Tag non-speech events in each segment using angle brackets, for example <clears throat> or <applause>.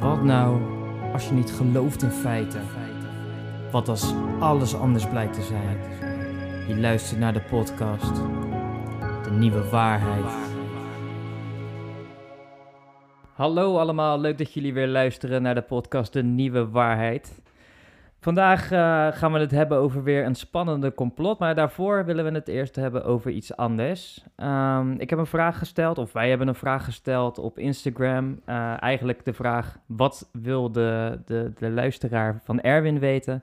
Wat nou als je niet gelooft in feiten? Wat als alles anders blijkt te zijn? Je luistert naar de podcast De Nieuwe Waarheid. Hallo allemaal, leuk dat jullie weer luisteren naar de podcast De Nieuwe Waarheid. Vandaag eh, gaan we het hebben over weer een spannende complot, maar daarvoor willen we het eerst hebben over iets anders. Ehm, ik heb een vraag gesteld, of wij hebben een vraag gesteld op Instagram. Eh, eigenlijk de vraag, wat wil de, de, de luisteraar van Erwin weten?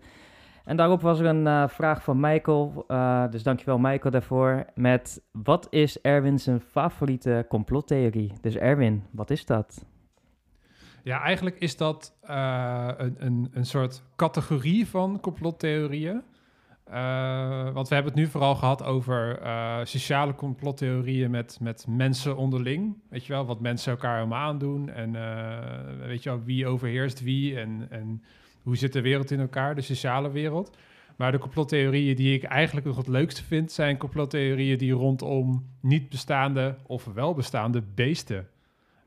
En daarop was er een eh, vraag van Michael, dus dankjewel Michael daarvoor, met wat is Erwin zijn favoriete complottheorie? Dus Erwin, wat is dat? Ja, eigenlijk is dat uh, een, een, een soort categorie van complottheorieën. Uh, want we hebben het nu vooral gehad over uh, sociale complottheorieën met, met mensen onderling. Weet je wel, wat mensen elkaar allemaal aandoen. En weet je wel, wie overheerst wie en, en hoe zit de wereld in elkaar, de sociale wereld. Maar de complottheorieën die ik eigenlijk nog het leukste vind, zijn complottheorieën die rondom niet bestaande of wel bestaande beesten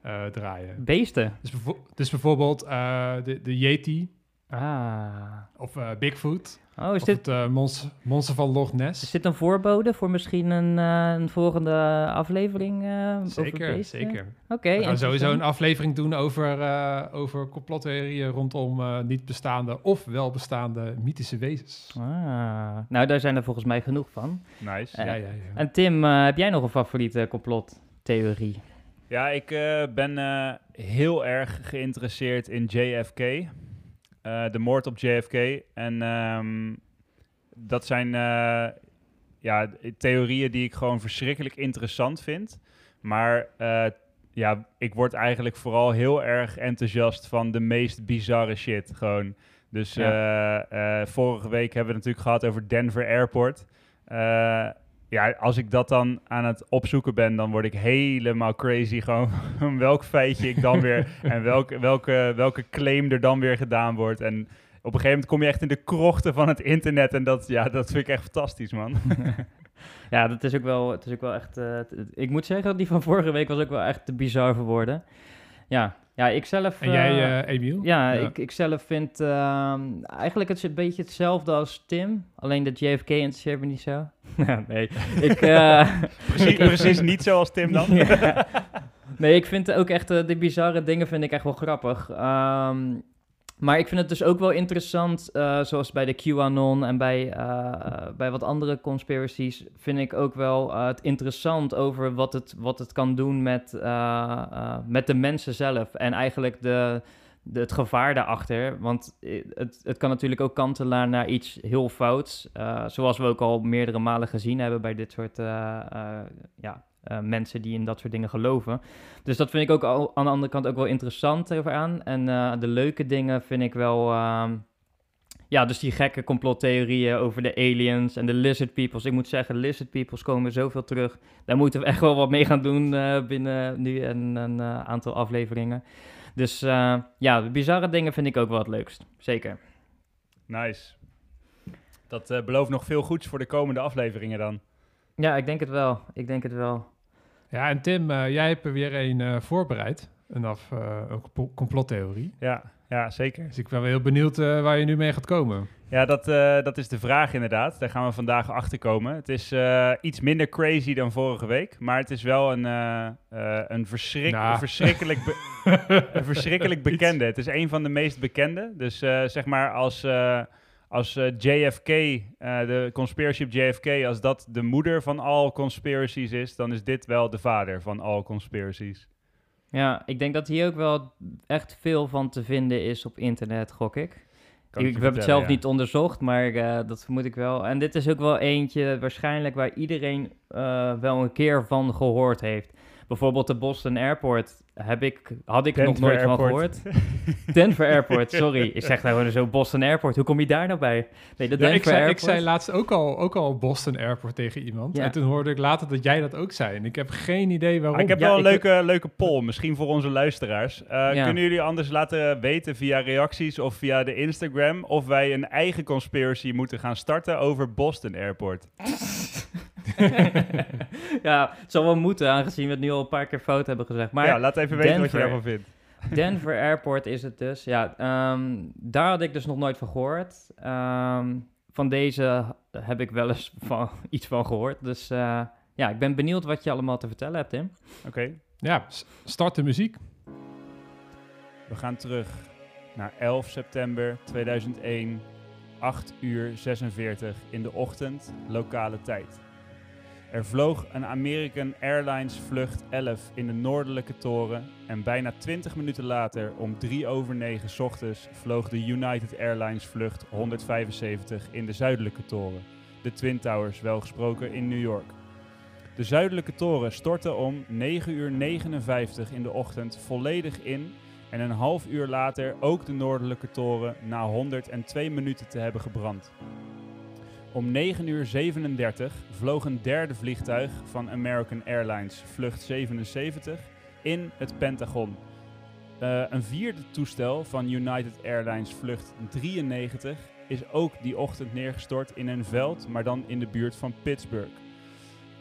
uh, draaien. Beesten? Dus, dus bijvoorbeeld uh, de, de Yeti. Ah. Of uh, Bigfoot. Oh, is of dit... het monster, monster van Loch Ness. Is dit een voorbode voor misschien een, een volgende aflevering Zeker, over zeker. Oké. Okay, We gaan sowieso een aflevering doen over, over complottheorieën rondom niet bestaande of wel bestaande mythische wezens. Ah. Nou, daar zijn er volgens mij genoeg van. Nice. ja, ja, ja. En Tim, heb jij nog een favoriete complottheorie? Ja, ik uh, ben uh, heel erg geïnteresseerd in JFK. Uh, de moord op JFK. En um, dat zijn ja, theorieën die ik gewoon verschrikkelijk interessant vind. Maar ja, ik word eigenlijk vooral heel erg enthousiast van de meest bizarre shit. Gewoon. Dus ja. vorige week hebben we het natuurlijk gehad over Denver Airport ja, als ik dat dan aan het opzoeken ben, dan word ik helemaal crazy. <laughs> Gewoon welk feitje ik dan weer <laughs> en welke, welke, welke claim er dan weer gedaan wordt. En op een gegeven moment kom je echt in de krochten van het internet. En dat, ja, dat vind ik echt fantastisch, man. <laughs> ja, dat is ook wel, het is ook wel echt. Uh, ik moet zeggen, die van vorige week was ook wel echt te bizar voor woorden. Ja, ja, ik zelf... En jij, uh, Emiel? Ja, ja, Ik, ik zelf vind uh, eigenlijk het een beetje hetzelfde als Tim. Alleen de JFK interesseert me niet zo. <laughs> nee, ik... Uh, <laughs> precies, precies niet zoals Tim dan. <laughs> nee, ik vind ook echt de bizarre dingen vind ik echt wel grappig. Um, maar ik vind het dus ook wel interessant, uh, zoals bij de QAnon en bij, uh, bij wat andere conspiracies, vind ik ook wel het interessant over wat het, wat het kan doen met, met de mensen zelf. En eigenlijk de, de, het gevaar daarachter. Want het, het kan natuurlijk ook kantelen naar iets heel fouts. zoals we ook al meerdere malen gezien hebben bij dit soort ja, uh, mensen die in dat soort dingen geloven. Dus dat vind ik ook al, aan de andere kant ook wel interessant over aan. En uh, de leuke dingen vind ik wel. Uh, ja, dus die gekke complottheorieën over de aliens en de lizard peoples. Ik moet zeggen, lizard peoples komen zoveel terug. Daar moeten we echt wel wat mee gaan doen uh, binnen nu en een aantal afleveringen. Dus ja, de bizarre dingen vind ik ook wel het leukst. Zeker. Nice. Dat belooft nog veel goeds voor de komende afleveringen dan. Ja, ik denk het wel. Ik denk het wel. Ja, en Tim, uh, jij hebt er weer een uh, voorbereid. Een, af, uh, een complottheorie. Ja, ja, zeker. Dus ik ben wel heel benieuwd waar je nu mee gaat komen. Ja, dat, dat is de vraag inderdaad. Daar gaan we vandaag achter komen. Het is iets minder crazy dan vorige week. Maar het is wel een, een, verschrik nou. verschrikkelijk, be <laughs> een verschrikkelijk bekende. Het is een van de meest bekende. Dus zeg maar als als uh, JFK, uh, de conspiracy op JFK, als dat de moeder van al conspiracies is, dan is dit wel de vader van al conspiracies. Ja, ik denk dat hier ook wel echt veel van te vinden is op internet, gok ik. Ik, ik heb het zelf ja. niet onderzocht, maar uh, dat vermoed ik wel. En dit is ook wel eentje waarschijnlijk waar iedereen wel een keer van gehoord heeft. Bijvoorbeeld de Boston Airport heb ik, had ik Denver nog nooit Airport. van gehoord. <laughs> Denver Airport, sorry. Ik zeg nou gewoon zo Boston Airport. Hoe kom je daar nou bij? Nee, de ja, Denver ik, zei, Airport. ik zei laatst ook al, ook al Boston Airport tegen iemand. Ja. En toen hoorde ik later dat jij dat ook zei. En ik heb geen idee waarom. Maar ik heb Ja, wel een leuke, leuke poll, misschien voor onze luisteraars. Uh, Ja. Kunnen jullie anders laten weten via reacties of via de Instagram... of wij een eigen conspiracy moeten gaan starten over Boston Airport? <laughs> <laughs> ja, het zal wel moeten, aangezien we het nu al een paar keer fout hebben gezegd. Maar ja, laat even weten wat je daarvan vindt. Denver <laughs> Airport is het dus. Ja, ehm, daar had ik dus nog nooit van gehoord. Ehm, van deze heb ik wel eens van, <laughs> iets van gehoord. Dus eh, ja, ik ben benieuwd wat je allemaal te vertellen hebt, Tim. Oké, Ja, start de muziek. we gaan terug naar 11 september 2001, 8 uur 46 in de ochtend, lokale tijd. Er vloog een American Airlines vlucht 11 in de noordelijke toren en bijna 20 minuten later, om 3 over 9 's ochtends, vloog de United Airlines vlucht 175 in de zuidelijke toren, de Twin Towers wel gesproken in New York. De zuidelijke toren stortte om 9 uur 59 in de ochtend volledig in en een half uur later ook de noordelijke toren na 102 minuten te hebben gebrand. Om 9 uur 37 vloog een derde vliegtuig van American Airlines vlucht 77 in het Pentagon. Eh, een vierde toestel van United Airlines vlucht 93 is ook die ochtend neergestort in een veld, maar dan in de buurt van Pittsburgh.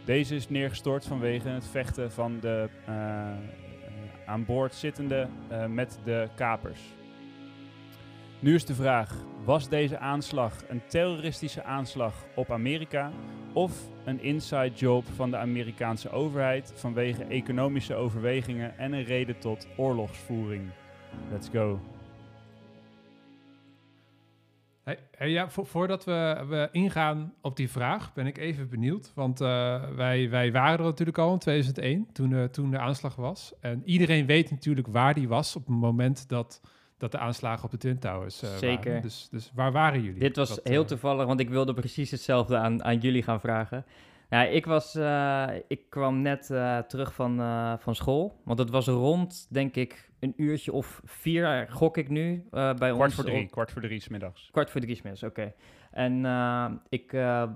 Deze is neergestort vanwege het vechten van de eh, eh, aan boord zittende met de kapers. Nu is de vraag: was deze aanslag een terroristische aanslag op Amerika of een inside job van de Amerikaanse overheid vanwege economische overwegingen en een reden tot oorlogsvoering? Let's go. Hey, ja, vo- voordat we, we ingaan op die vraag, ben ik even benieuwd. Want eh, wij, wij waren er natuurlijk al in 2001, toen, eh, toen de aanslag was. En iedereen weet natuurlijk waar die was op het moment dat, dat de aanslagen op de Twin Towers eh, Zeker. waren. Dus, dus waar waren jullie? Dit was Dat, heel eh, toevallig, want ik wilde precies hetzelfde aan, aan jullie gaan vragen. Ja, ik, was, eh, ik kwam net eh, terug van, eh, van school, want het was rond, denk ik, een uurtje of vier, gok ik nu, bij Kwart ons. voor drie, kwart voor drie 's middags. Kwart voor drie 's middags, oké. En ik,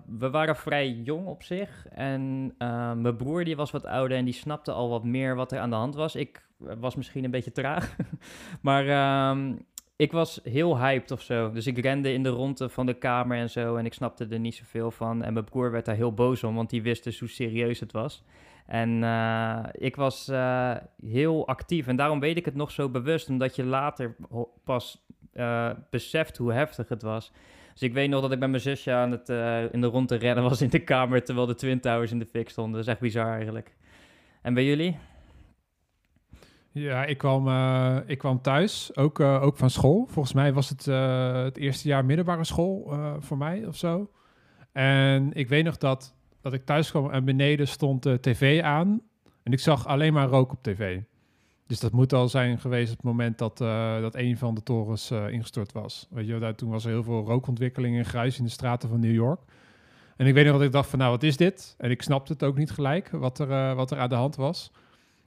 we waren vrij jong op zich. En mijn broer die was wat ouder en die snapte al wat meer wat er aan de hand was. Ik was misschien een beetje traag. <laughs> maar ehm, ik was heel hyped of zo. Dus ik rende in de ronde van de kamer en zo. En ik snapte er niet zoveel van. En mijn broer werd daar heel boos om, want die wist dus hoe serieus het was. En eh, ik was eh, heel actief. En daarom weet ik het nog zo bewust. Omdat je later pas eh, beseft hoe heftig het was. Dus ik weet nog dat ik met mijn zusje aan het, in de rond te rennen was in de kamer... terwijl de Twin Towers in de fik stonden. Dat is echt bizar eigenlijk. En bij jullie? Ja, ik kwam, eh, ik kwam thuis, ook, eh, ook van school. Volgens mij was het eh, het eerste jaar middelbare school voor mij of zo. En ik weet nog dat, dat ik thuis kwam en beneden stond de tv aan. En ik zag alleen maar rook op tv. Dus dat moet al zijn geweest het moment dat, dat een van de torens ingestort was. Weet je, daar, toen was er heel veel rookontwikkeling en gruis in de straten van New York. En ik weet nog dat ik dacht van, nou, wat is dit? En ik snapte het ook niet gelijk, wat er, wat er aan de hand was.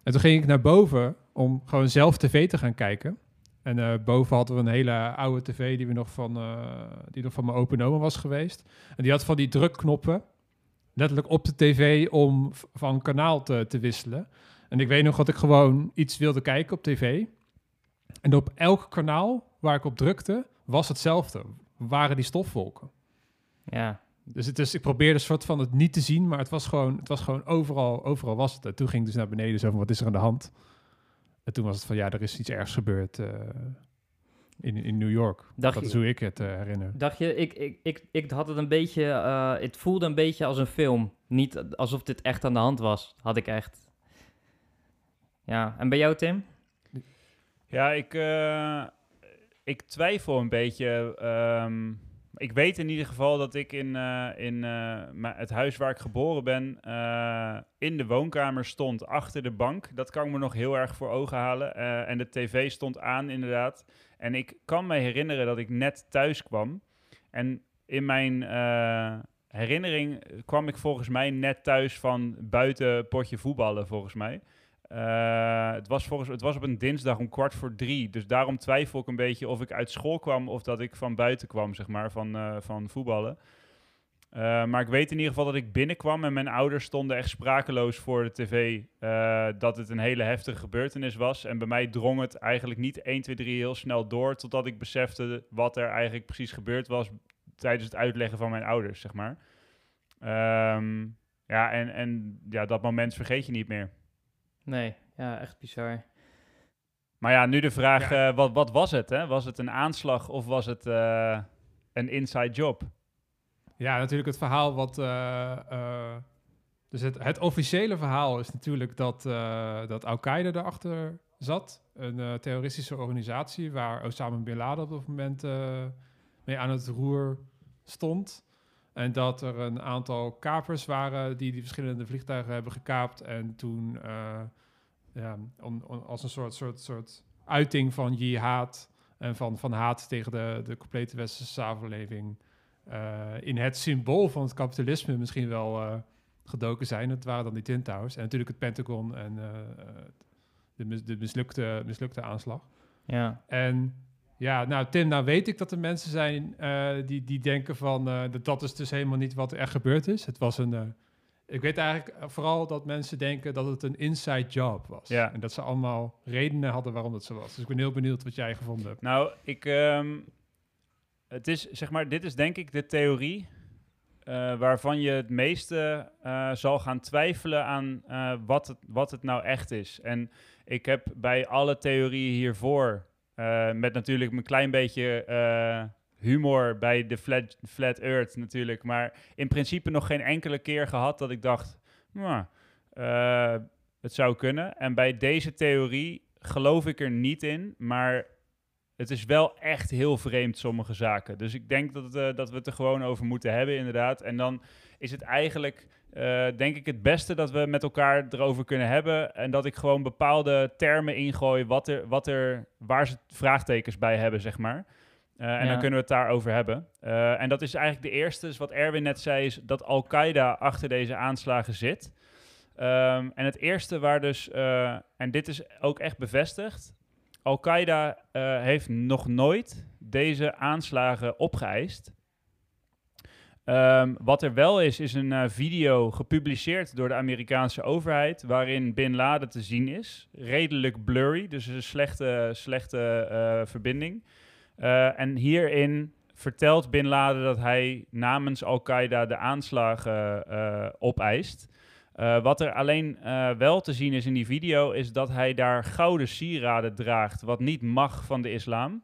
En toen ging ik naar boven om gewoon zelf tv te gaan kijken. En eh, boven hadden we een hele oude tv die, we nog van, eh, die nog van mijn open oma was geweest. En die had van die drukknoppen, letterlijk op de tv, om van kanaal te, te wisselen. En ik weet nog dat ik gewoon iets wilde kijken op tv. En op elk kanaal waar ik op drukte, was hetzelfde. Waren die stofwolken. Ja, Dus het is, ik probeerde een soort van het niet te zien, maar het was gewoon, het was gewoon overal, overal was het. En toen ging ik dus naar beneden, zo van, wat is er aan de hand? En toen was het van, ja, er is iets ergs gebeurd eh, in, in New York. Dacht dat je- is hoe ik het eh, herinner. dacht je, ik, ik, ik, ik had het een beetje... eh, het voelde een beetje als een film. Niet alsof dit echt aan de hand was. Had ik echt. Ja, en bij jou Tim? Ja, ik, eh, ik twijfel een beetje. ehm, ik weet in ieder geval dat ik in, eh, in ma- het huis waar ik geboren ben, eh, in de woonkamer stond, achter de bank. Dat kan ik me nog heel erg voor ogen halen. En de tv stond aan, inderdaad. En ik kan me herinneren dat ik net thuis kwam. En in mijn herinnering kwam ik volgens mij net thuis van buiten potje voetballen, volgens mij. Eh, het, was volgens, het was op een dinsdag om kwart voor drie. Dus daarom twijfel ik een beetje of ik uit school kwam of dat ik van buiten kwam, zeg maar, van, eh, van voetballen. Eh, maar ik weet in ieder geval dat ik binnenkwam en mijn ouders stonden echt sprakeloos voor de tv dat het een hele heftige gebeurtenis was. En bij mij drong het eigenlijk niet 1, 2, 3 heel snel door totdat ik besefte wat er eigenlijk precies gebeurd was tijdens het uitleggen van mijn ouders, zeg maar. Ehm, ja, en, en ja, dat moment vergeet je niet meer. Nee, ja, echt bizar. Maar ja, nu de vraag, Ja. eh, wat, wat was het? Hè? Was het een aanslag of was het eh, een inside job? Ja, natuurlijk het verhaal wat... eh, eh, dus het, het officiële verhaal is natuurlijk dat, eh, dat Al-Qaeda erachter zat. Een eh, terroristische organisatie waar Osama Bin Laden op dat moment eh, mee aan het roer stond. En dat er een aantal kapers waren die die verschillende vliegtuigen hebben gekaapt. En toen eh, ja, om, om- als een soort, soort, soort uiting van jihad en van, van haat tegen de, de complete westerse samenleving eh, in het symbool van het kapitalisme misschien wel eh, gedoken zijn. Het waren dan die Twin Towers en natuurlijk het Pentagon en de, mis- de mislukte, mislukte aanslag. Ja. En ja, nou Tim, nou weet ik dat er mensen zijn eh, die, die denken van eh, dat dat is dus helemaal niet wat er echt gebeurd is. Het was een, eh, ik weet eigenlijk vooral dat mensen denken dat het een inside job was. Ja. En dat ze allemaal redenen hadden waarom dat zo was. Dus ik ben heel benieuwd wat jij gevonden hebt. Nou, ik, ehm, het is zeg maar, dit is denk ik de theorie waarvan je het meeste zal gaan twijfelen aan wat, het, wat het nou echt is. En ik heb bij alle theorieën hiervoor, eh, met natuurlijk een klein beetje eh, humor bij de flat, flat Earth natuurlijk, maar in principe nog geen enkele keer gehad dat ik dacht, eh, het zou kunnen. En bij deze theorie geloof ik er niet in, maar het is wel echt heel vreemd, sommige zaken. Dus ik denk dat, dat we het er gewoon over moeten hebben, inderdaad. En dan is het eigenlijk, eh, denk ik, het beste dat we met elkaar erover kunnen hebben. En dat ik gewoon bepaalde termen ingooi, wat er, wat er, waar ze vraagtekens bij hebben, zeg maar. Eh, en Ja. dan kunnen we het daarover hebben. Eh, en dat is eigenlijk de eerste, wat Erwin net zei, is dat Al-Qaeda achter deze aanslagen zit. Ehm, en het eerste waar dus, en dit is ook echt bevestigd, Al-Qaeda heeft nog nooit deze aanslagen opgeëist. Ehm, wat er wel is, is een eh, video gepubliceerd door de Amerikaanse overheid, waarin Bin Laden te zien is. Redelijk blurry, dus een slechte, slechte eh, verbinding. Eh, en hierin vertelt Bin Laden dat hij namens Al-Qaeda de aanslagen opeist. Wat er alleen wel te zien is in die video, is dat hij daar gouden sieraden draagt, wat niet mag van de islam.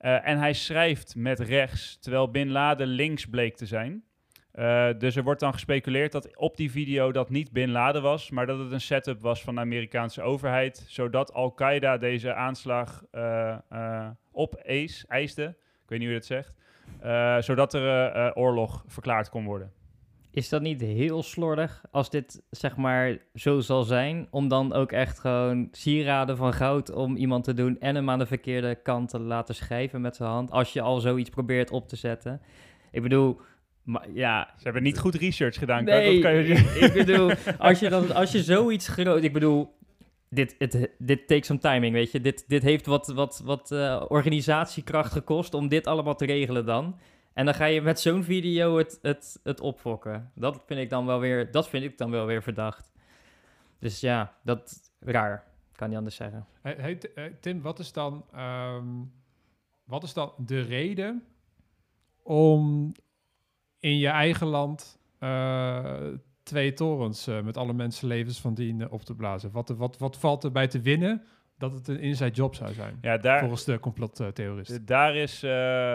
Eh, en hij schrijft met rechts, terwijl Bin Laden links bleek te zijn. Eh, dus er wordt dan gespeculeerd dat op die video dat niet Bin Laden was, maar dat het een setup was van de Amerikaanse overheid, zodat Al-Qaeda deze aanslag eh eh opeis, eiste, ik weet niet hoe je dat zegt, zodat er oorlog verklaard kon worden. Is dat niet heel slordig als dit zeg maar zo zal zijn? Om dan ook echt gewoon sieraden van goud om iemand te doen en hem aan de verkeerde kant te laten schrijven met zijn hand. Als je al zoiets probeert op te zetten. Ik bedoel, maar ja. Ze hebben niet goed research gedaan. Nee, dat kan je ik, ik bedoel, als je, dan, als je zoiets groot. Ik bedoel, dit, het, dit takes some timing, weet je. Dit, dit heeft wat, wat, wat eh, organisatiekracht gekost om dit allemaal te regelen dan. En dan ga je met zo'n video het, het, het opfokken. Dat vind ik dan wel weer, dat vind ik dan wel weer verdacht. Dus ja, dat raar. Kan niet anders zeggen. Hey, hey, Tim, wat is, dan, ehm, wat is dan de reden om in je eigen land eh, twee torens eh, met alle mensenlevens van dien eh, op te blazen? Wat, wat, wat valt erbij te winnen dat het een inside job zou zijn? Ja, daar, Volgens de complottheorist. D- Daar is eh,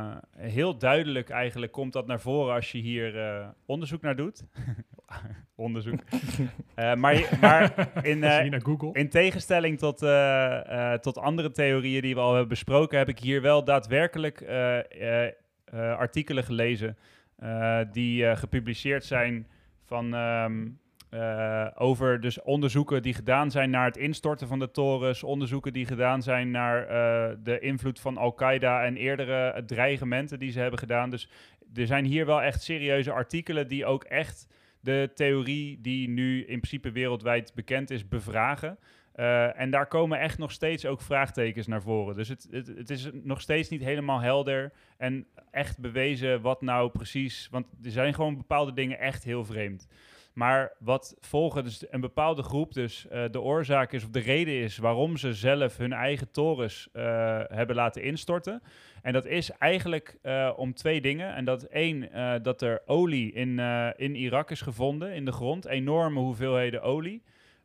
eh, heel duidelijk eigenlijk, komt dat naar voren als je hier eh, onderzoek naar doet. <laughs> onderzoek. <laughs> Maar, je- maar in, naar Google. in tegenstelling tot, tot andere theorieën die we al hebben besproken, heb ik hier wel daadwerkelijk artikelen gelezen die gepubliceerd zijn van, ehm, eh, over dus onderzoeken die gedaan zijn naar het instorten van de torens, onderzoeken die gedaan zijn naar eh, de invloed van Al-Qaeda en eerdere dreigementen die ze hebben gedaan. Dus er zijn hier wel echt serieuze artikelen die ook echt de theorie die nu in principe wereldwijd bekend is bevragen. Eh, en daar komen echt nog steeds ook vraagtekens naar voren. Dus het, het is nog steeds niet helemaal helder en echt bewezen wat nou precies. Want er zijn gewoon bepaalde dingen echt heel vreemd. Maar wat volgen dus een bepaalde groep dus eh, de oorzaak is of de reden is waarom ze zelf hun eigen torens eh, hebben laten instorten. En dat is eigenlijk eh, om twee dingen. En dat één, dat er olie in, in Irak is gevonden in de grond. Enorme hoeveelheden olie.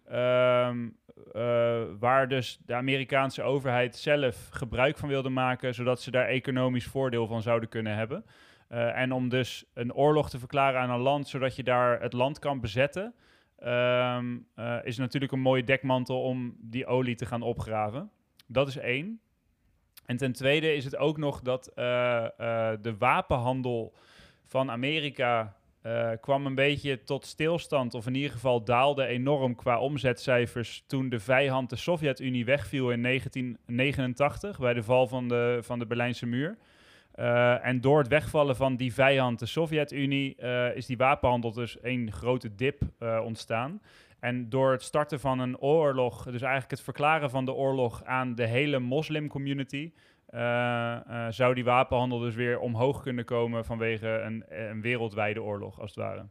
Ehm, eh, waar dus de Amerikaanse overheid zelf gebruik van wilde maken, zodat ze daar economisch voordeel van zouden kunnen hebben. Eh, en om dus een oorlog te verklaren aan een land, zodat je daar het land kan bezetten, ehm, eh, is natuurlijk een mooie dekmantel om die olie te gaan opgraven. Dat is één. En ten tweede is het ook nog dat eh, de wapenhandel van Amerika kwam een beetje tot stilstand, of in ieder geval daalde enorm qua omzetcijfers toen de vijand de Sovjet-Unie wegviel in 1989 bij de val van de, van de Berlijnse muur. Uh, en door het wegvallen van die vijand, de Sovjet-Unie, uh, is die wapenhandel dus een grote dip uh, ontstaan. En door het starten van een oorlog, dus eigenlijk het verklaren van de oorlog aan de hele moslimcommunity, zou die wapenhandel dus weer omhoog kunnen komen vanwege een, een wereldwijde oorlog, als het ware.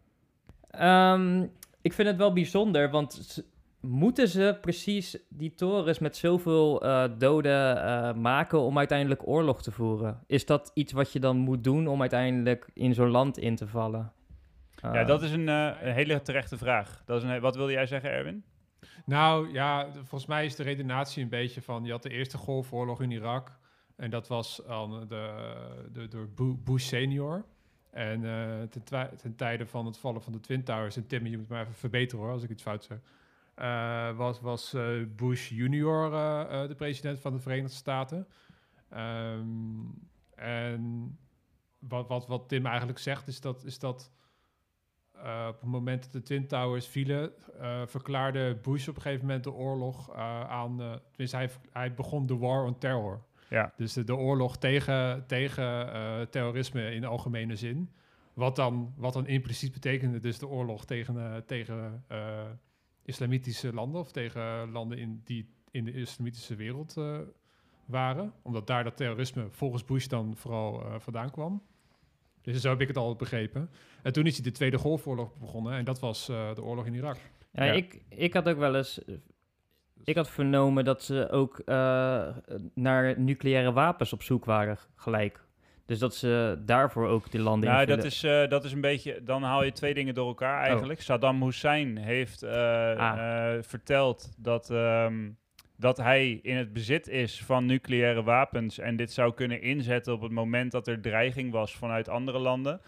Um, ik vind het wel bijzonder, want moeten ze precies die torens met zoveel uh, doden uh, maken om uiteindelijk oorlog te voeren? Is dat iets wat je dan moet doen om uiteindelijk in zo'n land in te vallen? Uh, ja, dat is een, een, hele terechte vraag. Dat is een, wat wilde jij zeggen, Erwin? Nou ja, volgens mij is de redenatie een beetje van... je had de eerste golfoorlog in Irak en dat was de, de, door Bush senior... En ten, ten, tijde van het vallen van de Twin Towers... en Tim, je moet maar even verbeteren hoor, als ik iets fout zeg... Uh, was, was uh, Bush junior uh, de president van de Verenigde Staten. Um, en wat, wat, wat Tim eigenlijk zegt is dat, is dat op het moment dat de Twin Towers vielen, verklaarde Bush op een gegeven moment de oorlog aan. tenminste, hij, hij begon de war on terror. Ja. Dus de, de oorlog tegen, tegen terrorisme in de algemene zin. Wat dan, wat dan impliciet betekende dus de oorlog tegen, tegen islamitische landen of tegen landen in, die in de islamitische wereld uh, waren. Omdat daar dat terrorisme volgens Bush dan vooral uh, vandaan kwam. Dus zo heb ik het al begrepen. En toen is hij de Tweede Golfoorlog begonnen en dat was uh, de oorlog in Irak. Ja, ja, Ik, ik had ook wel eens... Ik had vernomen dat ze ook naar nucleaire wapens op zoek waren gelijk. Dus dat ze daarvoor ook die landen nou, dat is, uh, dat is een beetje... Dan haal je twee dingen door elkaar eigenlijk. Oh. Saddam Hussein heeft uh, ah. uh, verteld dat, um, dat hij in het bezit is van nucleaire wapens... en dit zou kunnen inzetten op het moment dat er dreiging was vanuit andere landen...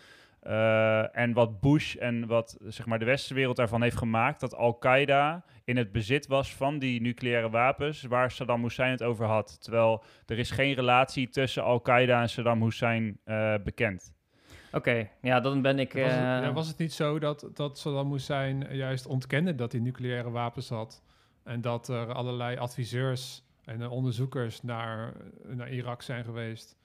Uh, en wat Bush en wat zeg maar, de westerse wereld daarvan heeft gemaakt, dat Al-Qaeda in het bezit was van die nucleaire wapens waar Saddam Hussein het over had. Terwijl er is geen relatie tussen Al-Qaeda en Saddam Hussein uh, bekend. Oké, okay, ja, dan ben ik... Uh... Was, het, ja, was, het, niet zo dat, dat Saddam Hussein juist ontkende dat hij nucleaire wapens had? En dat er allerlei adviseurs en onderzoekers naar, naar Irak zijn geweest...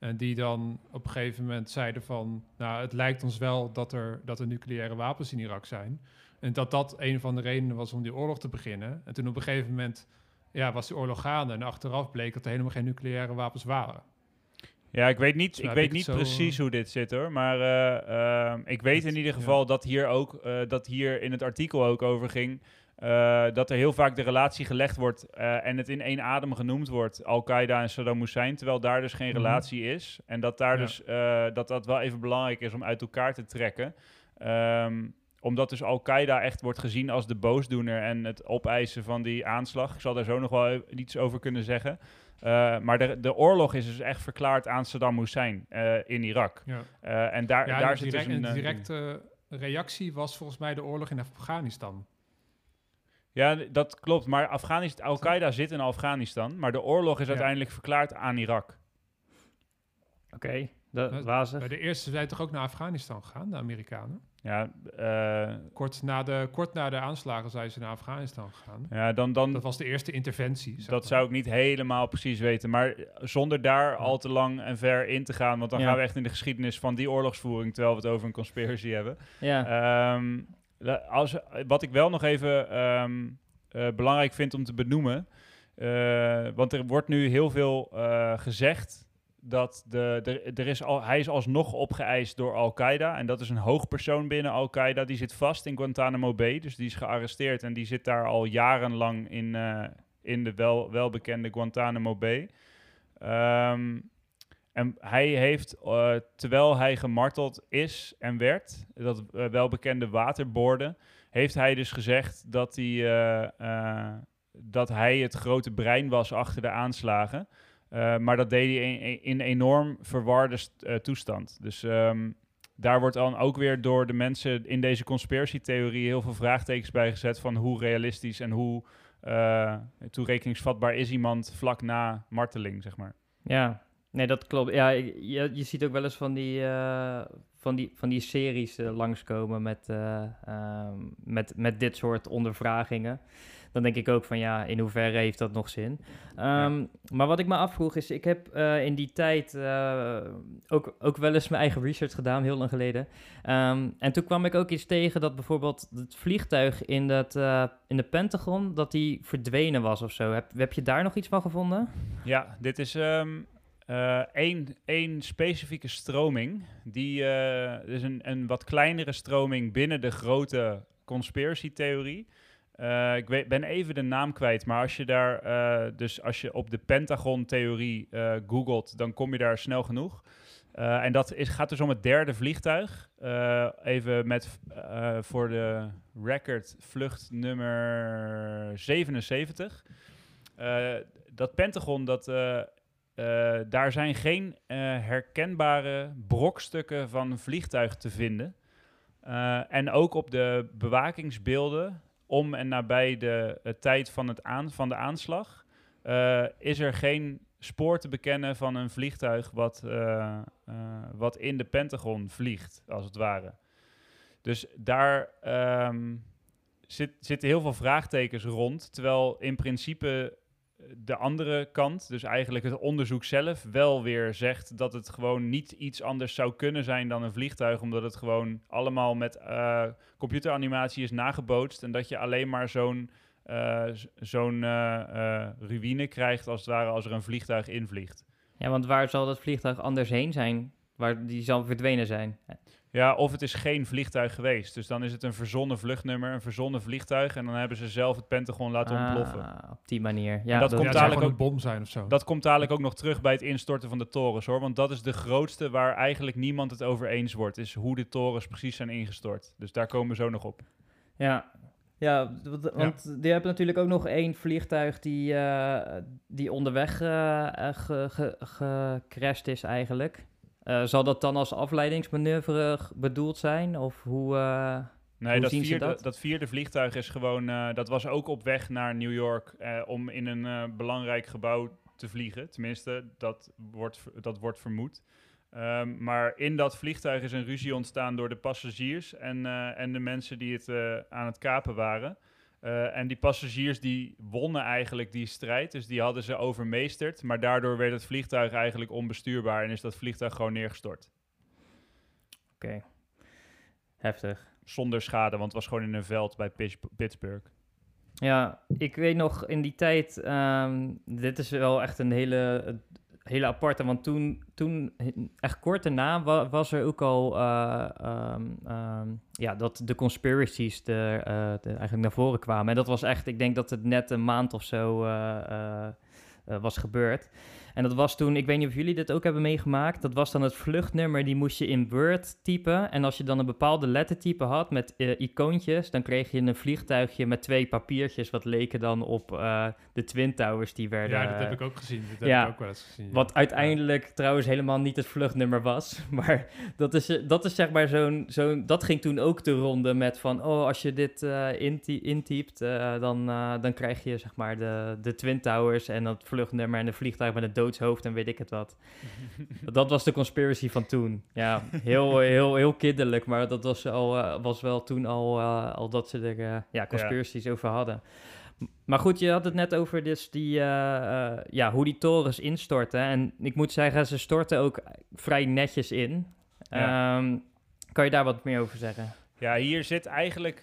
En die dan op een gegeven moment zeiden van... nou, het lijkt ons wel dat er, dat er nucleaire wapens in Irak zijn. En dat dat een van de redenen was om die oorlog te beginnen. En toen op een gegeven moment ja, was die oorlog gaande... en achteraf bleek dat er helemaal geen nucleaire wapens waren. Ja, ik weet niet, dus ik weet ik niet zo, precies hoe dit zit hoor. Maar uh, uh, ik weet in ieder geval ja. dat hier ook... Uh, dat hier in het artikel ook over ging... Uh, dat er heel vaak de relatie gelegd wordt uh, en het in één adem genoemd wordt, Al-Qaeda en Saddam Hussein, terwijl daar dus geen mm -hmm. relatie is. En dat daar ja. dus uh, dat dat wel even belangrijk is om uit elkaar te trekken. Um, omdat dus Al-Qaeda echt wordt gezien als de boosdoener en het opeisen van die aanslag. Ik zal daar zo nog wel iets over kunnen zeggen. maar de, de oorlog is dus echt verklaard aan Saddam Hussein in Irak. Ja. en daar, ja, daar zit direct, dus een... directe reactie was volgens mij de oorlog in Afghanistan. Ja, dat klopt. Maar Afghanistan, Al-Qaeda zit in Afghanistan, maar de oorlog is ja. uiteindelijk verklaard aan Irak. Oké, okay, de wazig. De eerste zijn toch ook naar Afghanistan gegaan, de Amerikanen? Ja, uh, kort, na de, kort na de aanslagen zijn ze naar Afghanistan gegaan. Ja, dan, dan, dat was de eerste interventie. Dat maar. zou ik niet helemaal precies weten. Maar zonder daar ja. al te lang en ver in te gaan, want dan ja. gaan we echt in de geschiedenis van die oorlogsvoering, terwijl we het over een conspiracy hebben. Ja. Um, als, wat ik wel nog even um, uh, belangrijk vind om te benoemen. Uh, want er wordt nu heel veel uh, gezegd dat de, er is al, hij is alsnog opgeëist door Al-Qaeda. En dat is een hoogpersoon binnen Al-Qaeda. Die zit vast in Guantanamo Bay. Dus die is gearresteerd en die zit daar al jarenlang in, in de wel, welbekende Guantanamo Bay. Um, hij heeft, uh, terwijl hij gemarteld is en werd, dat uh, welbekende waterboorden, heeft hij dus gezegd dat hij, uh, dat hij het grote brein was achter de aanslagen. Maar dat deed hij in, enorm verwarde toestand. Dus um, daar wordt dan ook weer door de mensen in deze conspiracy-theorie heel veel vraagtekens bij gezet van hoe realistisch en hoe toerekeningsvatbaar is iemand vlak na marteling, zeg maar. Ja, nee, dat klopt. Ja, je, je ziet ook wel eens van die, uh, van die, van die series uh, langskomen met, uh, met, met dit soort ondervragingen dan denk ik ook van ja, in hoeverre heeft dat nog zin? Um, Maar wat ik me afvroeg is, ik heb in die tijd ook, ook wel eens mijn eigen research gedaan, heel lang geleden. Um, en toen kwam ik ook iets tegen dat bijvoorbeeld het vliegtuig in, dat, in de Pentagon, dat die verdwenen was of zo. Heb, heb je daar nog iets van gevonden? Ja, dit is... Één, één specifieke stroming, die is een, een wat kleinere stroming binnen de grote conspiracy-theorie. Uh, ik weet, ben even de naam kwijt, maar als je daar, dus als je op de Pentagon-theorie googelt, dan kom je daar snel genoeg. en dat is, gaat dus om het derde vliegtuig. even met voor de record vlucht nummer 77. dat Pentagon, dat, daar zijn geen herkenbare brokstukken van vliegtuig te vinden. en ook op de bewakingsbeelden om en nabij de tijd van, het aan, van de aanslag is er geen spoor te bekennen van een vliegtuig wat, wat in de Pentagon vliegt, als het ware. Dus daar um, zit, zitten heel veel vraagtekens rond, terwijl in principe de andere kant, dus eigenlijk het onderzoek zelf, wel weer zegt dat het gewoon niet iets anders zou kunnen zijn dan een vliegtuig, omdat het gewoon allemaal met uh, computeranimatie is nagebootst en dat je alleen maar zo'n uh, zo'n uh, ruïne krijgt als het ware als er een vliegtuig invliegt. Ja, want waar zal dat vliegtuig anders heen zijn? Waar die zal verdwenen zijn? Ja, of het is geen vliegtuig geweest. Dus dan is het een verzonnen vluchtnummer, een verzonnen vliegtuig. En dan hebben ze zelf het Pentagon laten ah, ontploffen. Op die manier. Ja, en dat, dat komt dadelijk ook een bom zijn of zo. Dat komt dadelijk ook nog terug bij het instorten van de torens hoor. Want dat is de grootste waar eigenlijk niemand het over eens wordt. Is hoe de torens precies zijn ingestort. Dus daar komen we zo nog op. Ja, ja, want ja. die hebben natuurlijk ook nog één vliegtuig die, uh, die onderweg uh, gecrashed is eigenlijk. Uh, zal dat dan als afleidingsmanoeuvre bedoeld zijn? Of hoe, uh, nee, hoe dat, zien vierde, dat? dat? vierde vliegtuig is gewoon... Uh, dat was ook op weg naar New York om in een belangrijk gebouw te vliegen. Tenminste, dat wordt, dat wordt vermoed. Um, maar in dat vliegtuig is een ruzie ontstaan door de passagiers en, en de mensen die het aan het kapen waren. Uh, en die passagiers die wonnen eigenlijk die strijd, dus die hadden ze overmeesterd. Maar daardoor werd het vliegtuig eigenlijk onbestuurbaar en is dat vliegtuig gewoon neergestort. Oké, okay. heftig. Zonder schade, want het was gewoon in een veld bij Pittsburgh. Ja, ik weet nog in die tijd, um, dit is wel echt een hele hele aparte, want toen, toen echt kort daarna was er ook al uh, um, um, ja, dat de conspiracies de, uh, de, eigenlijk naar voren kwamen. En dat was echt, ik denk dat het net een maand of zo uh, was gebeurd. En dat was toen, ik weet niet of jullie dit ook hebben meegemaakt, dat was dan het vluchtnummer, die moest je in Word typen. En als je dan een bepaalde lettertype had met uh, icoontjes, dan kreeg je een vliegtuigje met twee papiertjes, wat leken dan op uh, de Twin Towers die werden... Ja, dat heb ik ook gezien. Dat ja, heb ik ook wel eens gezien. Ja. Wat uiteindelijk ja. trouwens helemaal niet het vluchtnummer was. <laughs> Maar dat is, dat is zeg maar zo'n... zo'n dat ging toen ook de ronde met van, oh, als je dit uh, intypt, dan, dan krijg je zeg maar de, de Twin Towers en dat vluchtnummer en de vliegtuig met het doodshoofd en weet ik het wat. <laughs> dat was de conspiracy van toen. Ja, heel, heel, heel kinderlijk, maar dat was, al, uh, was wel toen al, uh, al dat ze er uh, ja, conspiracies ja. over hadden. Maar goed, je had het net over dus die, ja, hoe die torens instorten. En ik moet zeggen, ze storten ook vrij netjes in. Ja. Um, kan je daar wat meer over zeggen? Ja, hier zit eigenlijk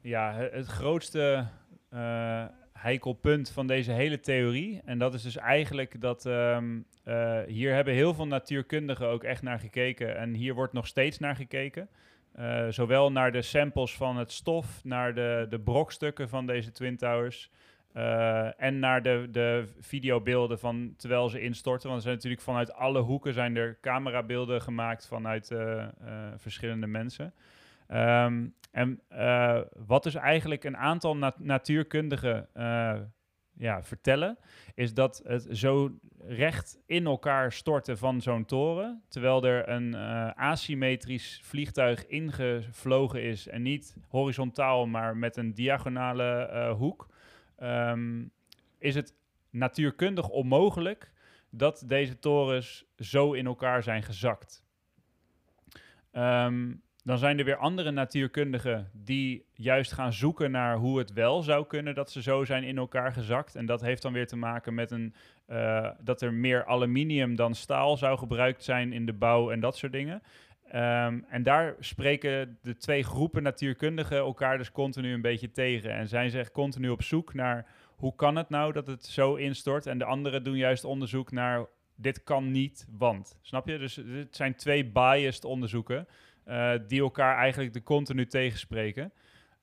ja, het grootste heikel punt van deze hele theorie. En dat is dus eigenlijk dat um, uh, hier hebben heel veel natuurkundigen ook echt naar gekeken. En hier wordt nog steeds naar gekeken. Uh, zowel naar de samples van het stof, naar de, de brokstukken van deze Twin Towers. Uh, en naar de, de videobeelden van terwijl ze instorten. Want er zijn natuurlijk vanuit alle hoeken zijn er camerabeelden gemaakt vanuit verschillende mensen. Um, En uh, wat dus eigenlijk een aantal nat natuurkundigen uh, ja, vertellen, is dat het zo recht in elkaar storten van zo'n toren, terwijl er een uh, asymmetrisch vliegtuig ingevlogen is en niet horizontaal, maar met een diagonale hoek, um, is het natuurkundig onmogelijk dat deze torens zo in elkaar zijn gezakt. Um, dan zijn er weer andere natuurkundigen die juist gaan zoeken naar hoe het wel zou kunnen dat ze zo zijn in elkaar gezakt. En dat heeft dan weer te maken met een, uh, dat er meer aluminium dan staal zou gebruikt zijn in de bouw en dat soort dingen. Um, en daar spreken de twee groepen natuurkundigen elkaar dus continu een beetje tegen. En zijn ze echt continu op zoek naar hoe kan het nou dat het zo instort. En de anderen doen juist onderzoek naar dit kan niet, want. Snap je? Dus het zijn twee biased onderzoeken. Uh, die elkaar eigenlijk de continu tegenspreken.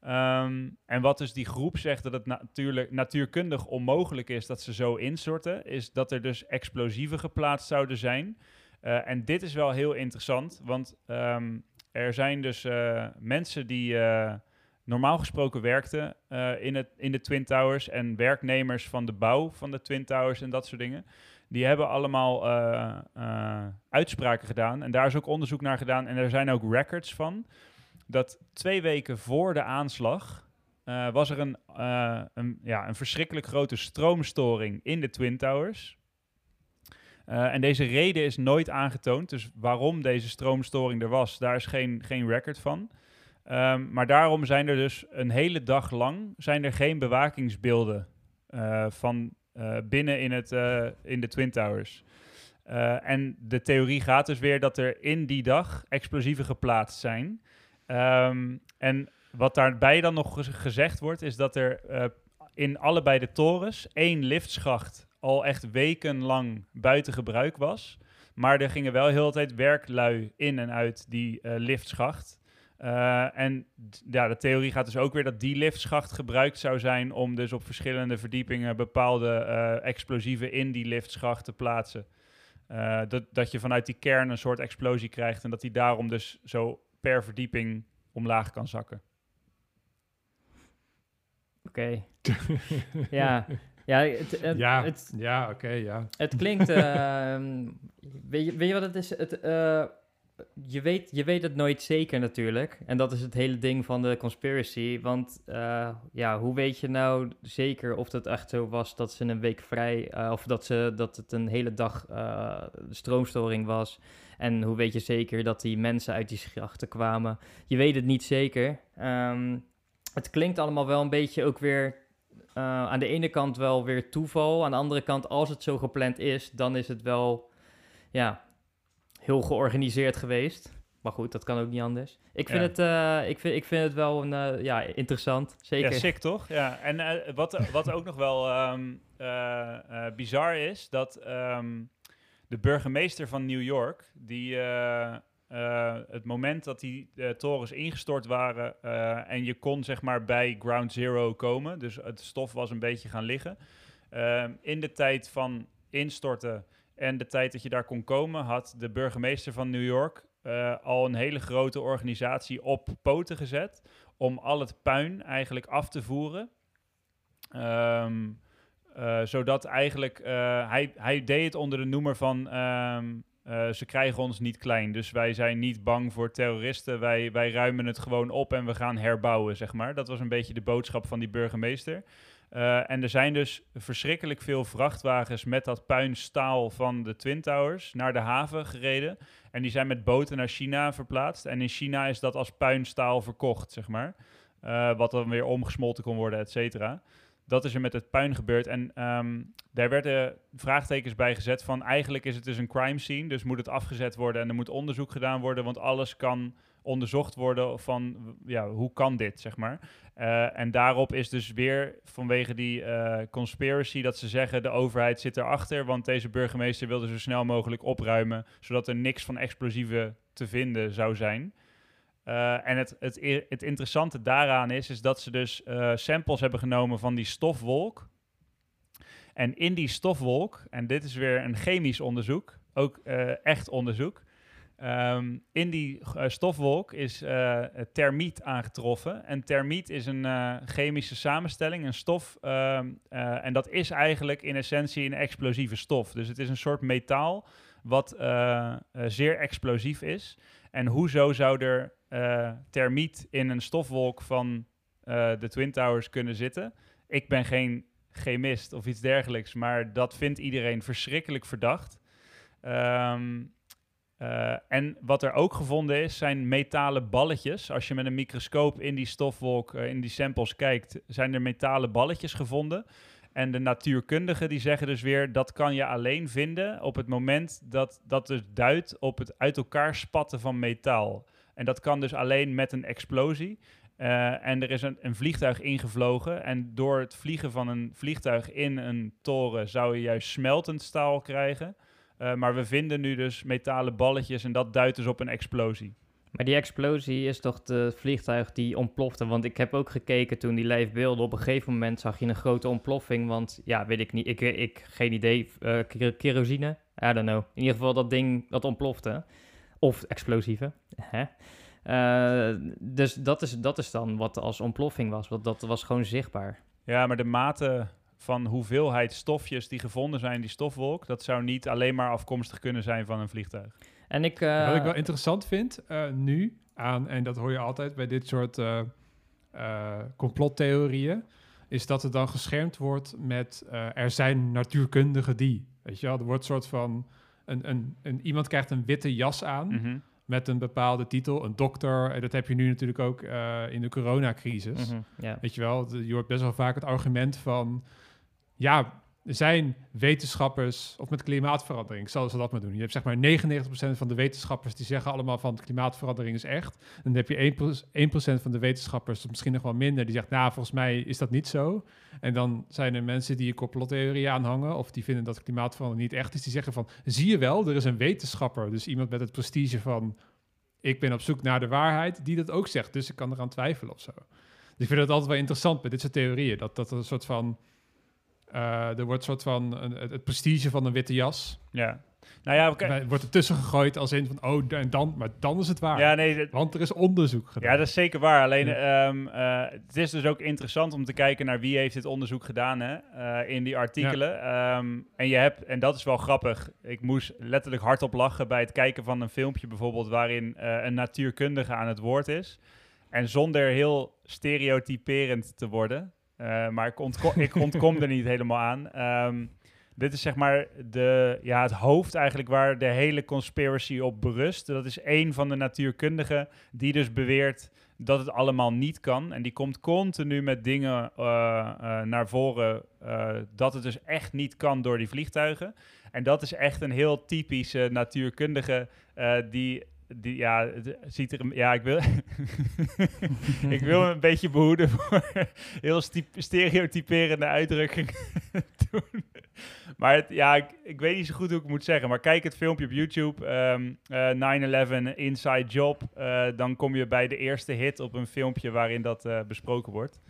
Um, en wat dus die groep zegt dat het natuurlijk natuurkundig onmogelijk is dat ze zo instorten, is dat er dus explosieven geplaatst zouden zijn. Uh, en dit is wel heel interessant, want um, er zijn dus uh, mensen die normaal gesproken werkten in, het, in de Twin Towers en werknemers van de bouw van de Twin Towers en dat soort dingen. Die hebben allemaal uh, uh, uitspraken gedaan. En daar is ook onderzoek naar gedaan. En er zijn ook records van. Dat twee weken voor de aanslag uh, was er een, een, ja, een verschrikkelijk grote stroomstoring in de Twin Towers. en deze reden is nooit aangetoond. Dus waarom deze stroomstoring er was, daar is geen, geen record van. Um, maar daarom zijn er dus een hele dag lang zijn er geen bewakingsbeelden van binnen in, het, uh, in de Twin Towers. Uh, en de theorie gaat dus weer dat er in die dag explosieven geplaatst zijn. Um, en wat daarbij dan nog gezegd wordt, is dat er in allebei de torens één liftschacht al echt wekenlang buiten gebruik was. Maar er gingen wel heel de tijd werklui in en uit die liftschacht. Uh, en ja, de theorie gaat dus ook weer dat die liftschacht gebruikt zou zijn om dus op verschillende verdiepingen bepaalde uh, explosieven in die liftschacht te plaatsen. Uh, dat, dat je vanuit die kern een soort explosie krijgt en dat die daarom dus zo per verdieping omlaag kan zakken. Oké. <laughs> ja. Ja, het, het, ja, het, ja oké, ja. Het klinkt... <laughs> ehm, weet, je, weet je wat het is? Het, je, weet, je weet het nooit zeker natuurlijk. En dat is het hele ding van de conspiracy. Want uh, ja, hoe weet je nou zeker of het echt zo was dat ze een week vrij... Uh, of dat, ze, dat het een hele dag uh, stroomstoring was. En hoe weet je zeker dat die mensen uit die schachten kwamen? Je weet het niet zeker. Um, het klinkt allemaal wel een beetje ook weer... aan de ene kant wel weer toeval. Aan de andere kant, als het zo gepland is, dan is het wel... Ja, heel georganiseerd geweest. Maar goed, dat kan ook niet anders. Ik vind, het, uh, ik vind, ik vind het wel een, uh, ja, interessant. Zeker. Ja, sick toch? Ja, en uh, wat, wat ook nog wel um, bizar is, dat um, de burgemeester van New York, die het moment dat die torens ingestort waren en je kon zeg maar bij Ground Zero komen, dus het stof was een beetje gaan liggen, ehm, in de tijd van instorten en de tijd dat je daar kon komen, had de burgemeester van New York uh, al een hele grote organisatie op poten gezet. Om al het puin eigenlijk af te voeren. Um, uh, zodat eigenlijk, uh, hij, hij deed het onder de noemer van um, ze krijgen ons niet klein. Dus wij zijn niet bang voor terroristen. Wij, wij ruimen het gewoon op en we gaan herbouwen, zeg maar. Dat was een beetje de boodschap van die burgemeester. Uh, en er zijn dus verschrikkelijk veel vrachtwagens met dat puinstaal van de Twin Towers naar de haven gereden. En die zijn met boten naar China verplaatst. En in China is dat als puinstaal verkocht, zeg maar. Uh, wat dan weer omgesmolten kon worden, et cetera. Dat is er met het puin gebeurd. En um, daar werden vraagtekens bij gezet van eigenlijk is het dus een crime scene. Dus moet het afgezet worden en er moet onderzoek gedaan worden. Want alles kan onderzocht worden van ja, hoe kan dit, zeg maar. Uh, en daarop is dus weer vanwege die uh, conspiracy dat ze zeggen de overheid zit erachter, want deze burgemeester wilde zo snel mogelijk opruimen, zodat er niks van explosieven te vinden zou zijn. Uh, en het, het, het interessante daaraan is, is dat ze dus samples hebben genomen van die stofwolk. En in die stofwolk, en dit is weer een chemisch onderzoek, ook echt onderzoek, Ehm, in die eh, stofwolk is eh, termiet aangetroffen. En termiet is een eh, chemische samenstelling, een stof. ehm, eh, en dat is eigenlijk in essentie een explosieve stof. Dus het is een soort metaal wat zeer explosief is. En hoezo zou er termiet in een stofwolk van de Twin Towers kunnen zitten? Ik ben geen chemist of iets dergelijks, maar dat vindt iedereen verschrikkelijk verdacht. Ehm, eh, en wat er ook gevonden is, zijn metalen balletjes. Als je met een microscoop in die stofwolk, eh, in die samples kijkt, zijn er metalen balletjes gevonden. En de natuurkundigen die zeggen dus weer, dat kan je alleen vinden op het moment dat dat dus duidt op het uit elkaar spatten van metaal. En dat kan dus alleen met een explosie. Eh, en er is een, een vliegtuig ingevlogen. En door het vliegen van een vliegtuig in een toren zou je juist smeltend staal krijgen. Eh, maar we vinden nu dus metalen balletjes en dat duidt dus op een explosie. Maar die explosie is toch de vliegtuig die ontplofte? Want ik heb ook gekeken toen die live beelden. Op een gegeven moment zag je een grote ontploffing. Want ja, weet ik niet. Ik, ik geen idee. eh, kero- kerosine? I don't know. In ieder geval dat ding dat ontplofte. Of explosieve. <laughs> Hè? Eh, dus dat is, dat is dan wat als ontploffing was. Want dat was gewoon zichtbaar. Ja, maar de mate van hoeveelheid stofjes die gevonden zijn in die stofwolk, dat zou niet alleen maar afkomstig kunnen zijn van een vliegtuig. En ik... eh, Wat ik wel interessant vind eh, nu aan, en dat hoor je altijd bij dit soort eh, eh, complottheorieën, is dat het dan geschermd wordt met eh, er zijn natuurkundigen die. Weet je wel, er wordt een soort van. Een, een, een, iemand krijgt een witte jas aan Mhm. met een bepaalde titel, een dokter. En dat heb je nu natuurlijk ook eh, in de coronacrisis. mhm. Weet je wel, je hoort best wel vaak het argument van... Ja, er zijn wetenschappers, of met klimaatverandering, zal ze dat maar doen. Je hebt zeg maar 99% van de wetenschappers die zeggen allemaal van klimaatverandering is echt. En dan heb je 1%, 1% van de wetenschappers, of misschien nog wel minder, die zegt, nou, volgens mij is dat niet zo. En dan zijn er mensen die een complottheorie aanhangen, of die vinden dat klimaatverandering niet echt is, die zeggen van, zie je wel, er is een wetenschapper, dus iemand met het prestige van, ik ben op zoek naar de waarheid, die dat ook zegt. Dus ik kan eraan twijfelen of zo. Dus ik vind het altijd wel interessant bij dit soort theorieën. Dat, dat een soort van. Eh, er wordt een soort van. Een, het prestige van een witte jas. Ja. Nou ja. Okay. Wordt ertussen gegooid als in van. Oh, en dan. Maar dan is het waar. Ja, nee, dat- Want er is onderzoek gedaan. ja, dat is zeker waar. Alleen, Ja. ehm, eh, het is dus ook interessant om te kijken naar wie heeft dit onderzoek gedaan hè, eh, in die artikelen. Ehm, en je hebt, en dat is wel grappig, ik moest letterlijk hardop lachen bij het kijken van een filmpje bijvoorbeeld waarin een natuurkundige aan het woord is. En zonder heel stereotyperend te worden, eh, maar ik, ontko ik ontkom er niet helemaal aan. Ehm, dit is zeg maar de, ja, het hoofd eigenlijk waar de hele conspiracy op berust. Dat is één van de natuurkundigen die dus beweert dat het allemaal niet kan. En die komt continu met dingen eh, eh, naar voren dat het dus echt niet kan door die vliegtuigen. En dat is echt een heel typische natuurkundige die... Die, ja, het ziet er... Ja, ik wil... <laughs> ik wil me een beetje behoeden voor heel stereotyperende uitdrukkingen <laughs> doen. Maar het, ja, ik, ik weet niet zo goed hoe ik het moet zeggen. Maar kijk het filmpje op YouTube. ehm, eh, 9-11 Inside Job. eh, dan kom je bij de eerste hit op een filmpje waarin dat eh, besproken wordt.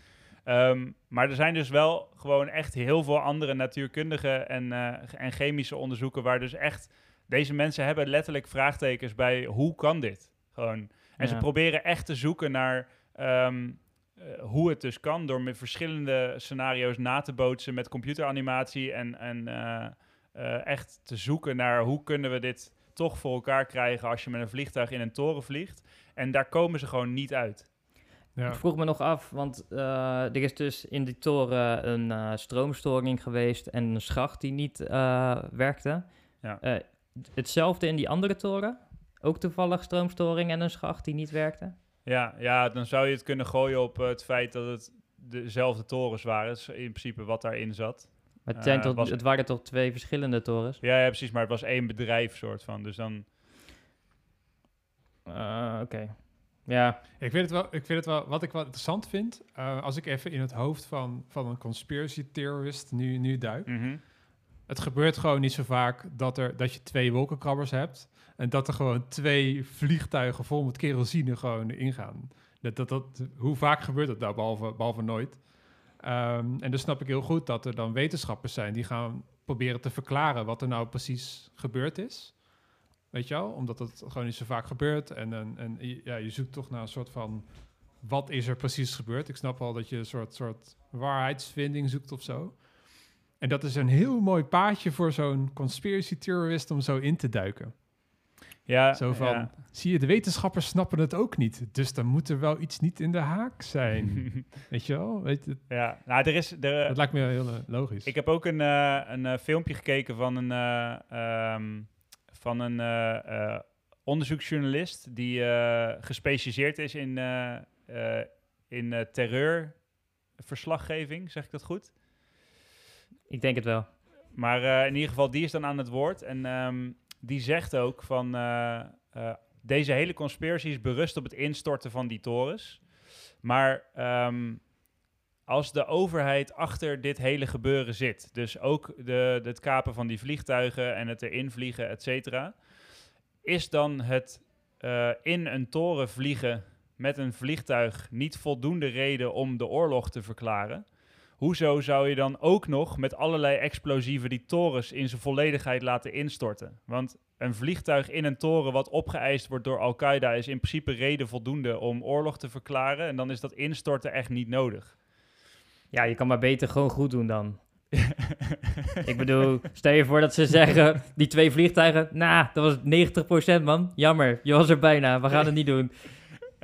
Ehm, maar er zijn dus wel gewoon echt heel veel andere natuurkundige en, en chemische onderzoeken waar dus echt... Deze mensen hebben letterlijk vraagtekens bij hoe kan dit? Gewoon. En ze proberen echt te zoeken naar ehm, eh, hoe het dus kan door met verschillende scenario's na te bootsen met computeranimatie en, en eh, eh, echt te zoeken naar hoe kunnen we dit toch voor elkaar krijgen als je met een vliegtuig in een toren vliegt. En daar komen ze gewoon niet uit. Ja. Ik vroeg me nog af, want eh, er is dus in die toren een eh, stroomstoring geweest en een schacht die niet eh, werkte. Ja. Hetzelfde in die andere toren? Ook toevallig stroomstoring en een schacht die niet werkte? Ja, ja, dan zou je het kunnen gooien op eh, het feit dat het dezelfde torens waren. In principe wat daarin zat. Maar het, zijn Eh, toch, was- het waren toch twee verschillende torens? Ja, ja, precies, maar het was één bedrijf soort van. Dus dan... Eh, Oké. Ja, Ik vind het wel, ik vind het wel, wat ik wel interessant vind, eh, als ik even in het hoofd van, van een conspiracy theorist nu, nu duik. Mhm. Het gebeurt gewoon niet zo vaak dat, er, dat je twee wolkenkrabbers hebt en dat er gewoon twee vliegtuigen vol met kerosine gewoon ingaan. Dat, dat, dat, hoe vaak gebeurt dat nou, behalve, behalve nooit? Ehm, en dus snap ik heel goed dat er dan wetenschappers zijn die gaan proberen te verklaren wat er nou precies gebeurd is. Weet je wel? Omdat het gewoon niet zo vaak gebeurt. En, en, en ja, je zoekt toch naar een soort van... Wat is er precies gebeurd? Ik snap wel dat je een soort, soort waarheidsvinding zoekt of zo. En dat is een heel mooi paadje voor zo'n conspiracy theorist om zo in te duiken. Ja, Zo van, ja. zie je, de wetenschappers snappen het ook niet. Dus dan moet er wel iets niet in de haak zijn. <laughs> Weet je wel? Weet je, ja, nou, er is... Er, dat lijkt me heel eh, logisch. Ik heb ook een, eh, een eh, filmpje gekeken van een, eh, ehm, van een onderzoeksjournalist die gespecialiseerd is in, in terreurverslaggeving, zeg ik dat goed? Ik denk het wel. Maar eh, in ieder geval, die is dan aan het woord. En ehm, die zegt ook van... eh, eh, deze hele conspiracy is berust op het instorten van die torens. Maar ehm, als de overheid achter dit hele gebeuren zit... dus ook de, het kapen van die vliegtuigen en het erin vliegen, et cetera... is dan het in een toren vliegen met een vliegtuig niet voldoende reden om de oorlog te verklaren... Hoezo zou je dan ook nog met allerlei explosieven die torens in zijn volledigheid laten instorten? Want een vliegtuig in een toren wat opgeëist wordt door Al-Qaeda is in principe reden voldoende om oorlog te verklaren. En dan is dat instorten echt niet nodig. Ja, je kan maar beter gewoon goed doen dan. <laughs> Ik bedoel, stel je voor dat ze zeggen, die twee vliegtuigen, nou, dat was 90% man. Jammer, je was er bijna, we gaan het niet doen.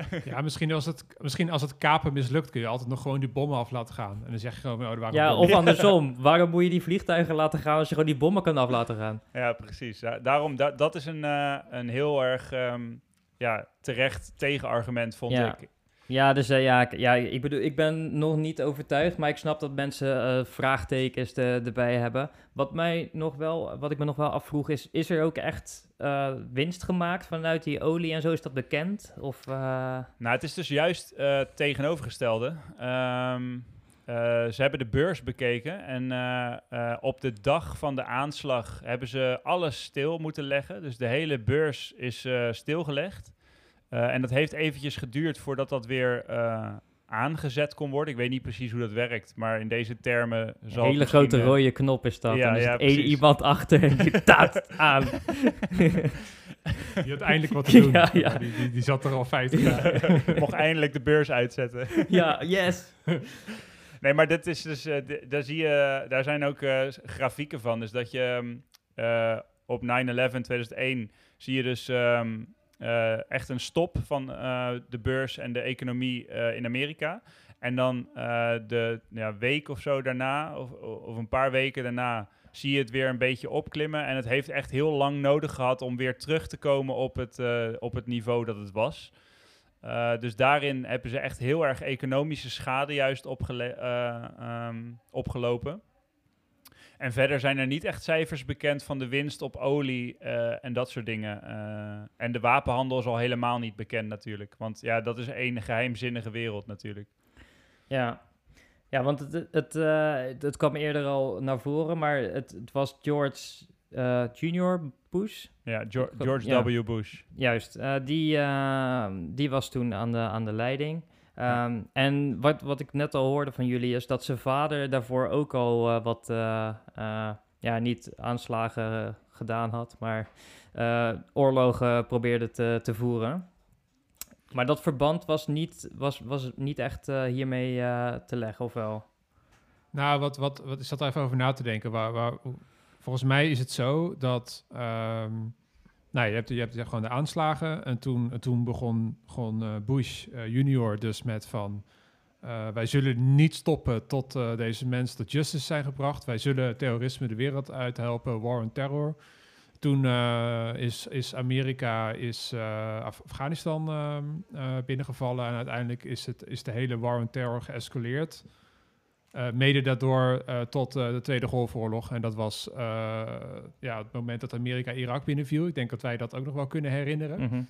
<laughs> Ja, misschien als, het, misschien als het kapen mislukt, kun je altijd nog gewoon die bommen af laten gaan. En dan zeg je gewoon, oh, waren Ja, of andersom, <laughs> waarom moet je die vliegtuigen laten gaan als je gewoon die bommen kan af laten gaan? ja, precies. Ja, daarom, da- dat is een, eh, een heel erg ehm, ja, terecht tegenargument, vond Ja. ik. Ja, dus eh, ja, ja, ik bedoel, ik ben nog niet overtuigd, maar ik snap dat mensen eh, vraagtekens er- erbij hebben. Wat mij nog wel, wat ik me nog wel afvroeg is, is er ook echt eh, winst gemaakt vanuit die olie en zo? Is dat bekend? Of, Nou, het is dus juist tegenovergestelde. Ehm, eh, ze hebben de beurs bekeken en op de dag van de aanslag hebben ze alles stil moeten leggen. Dus de hele beurs is stilgelegd. Eh, en dat heeft eventjes geduurd voordat dat weer eh, aangezet kon worden. Ik weet niet precies hoe dat werkt, maar in deze termen zal een hele grote eh, rode knop is dat. ja, en er ja, iemand achter en die taat <laughs> aan. <laughs> Die had eindelijk wat te <laughs> doen. Ja, ja. Die, die, die zat er al 50 jaar. mocht eindelijk de beurs uitzetten. ja, yes. Nee, maar dit is dus, eh, daar zie je, daar zijn ook eh, grafieken van. Dus dat je ehm, eh, op 9-11 2001 zie je dus ehm, eh, echt een stop van eh, de beurs en de economie eh, in Amerika. En dan de ja, week of zo daarna, of, of een paar weken daarna, zie je het weer een beetje opklimmen. En het heeft echt heel lang nodig gehad om weer terug te komen op het, op het niveau dat het was. Dus daarin hebben ze echt heel erg economische schade juist um, opgelopen. En verder zijn er niet echt cijfers bekend van de winst op olie uh, en dat soort dingen. en de wapenhandel is al helemaal niet bekend natuurlijk. Want ja, dat is een geheimzinnige wereld natuurlijk. Ja, ja want het, het, uh, het kwam eerder al naar voren, maar het, het was George Junior Bush. Ja, George, George ja. W. Bush. Juist, die, die was toen aan de, aan de leiding. Um, ja. En wat, wat ik net al hoorde van jullie is dat zijn vader daarvoor ook al uh, wat, ja, niet aanslagen gedaan had, maar oorlogen probeerde te, te voeren. Maar dat verband was niet, was, was niet echt hiermee te leggen, of wel? Nou, wat, wat, wat is dat even over na te denken? Waar, waar, volgens mij is het zo dat. Um, nou, je hebt, je hebt gewoon de aanslagen. En toen, toen begon, begon uh, Bush uh, junior dus met van... Uh, wij zullen niet stoppen tot deze mensen tot justice zijn gebracht. Wij zullen terrorisme de wereld uithelpen, war on terror. Toen is, is Amerika is, Af Afghanistan binnengevallen... en uiteindelijk is, het, is de hele war on terror geëscaleerd... Uh, mede daardoor uh, tot uh, de Tweede Golfoorlog. En dat was ja, het moment dat Amerika Irak binnenviel. Ik denk dat wij dat ook nog wel kunnen herinneren. Mm -hmm.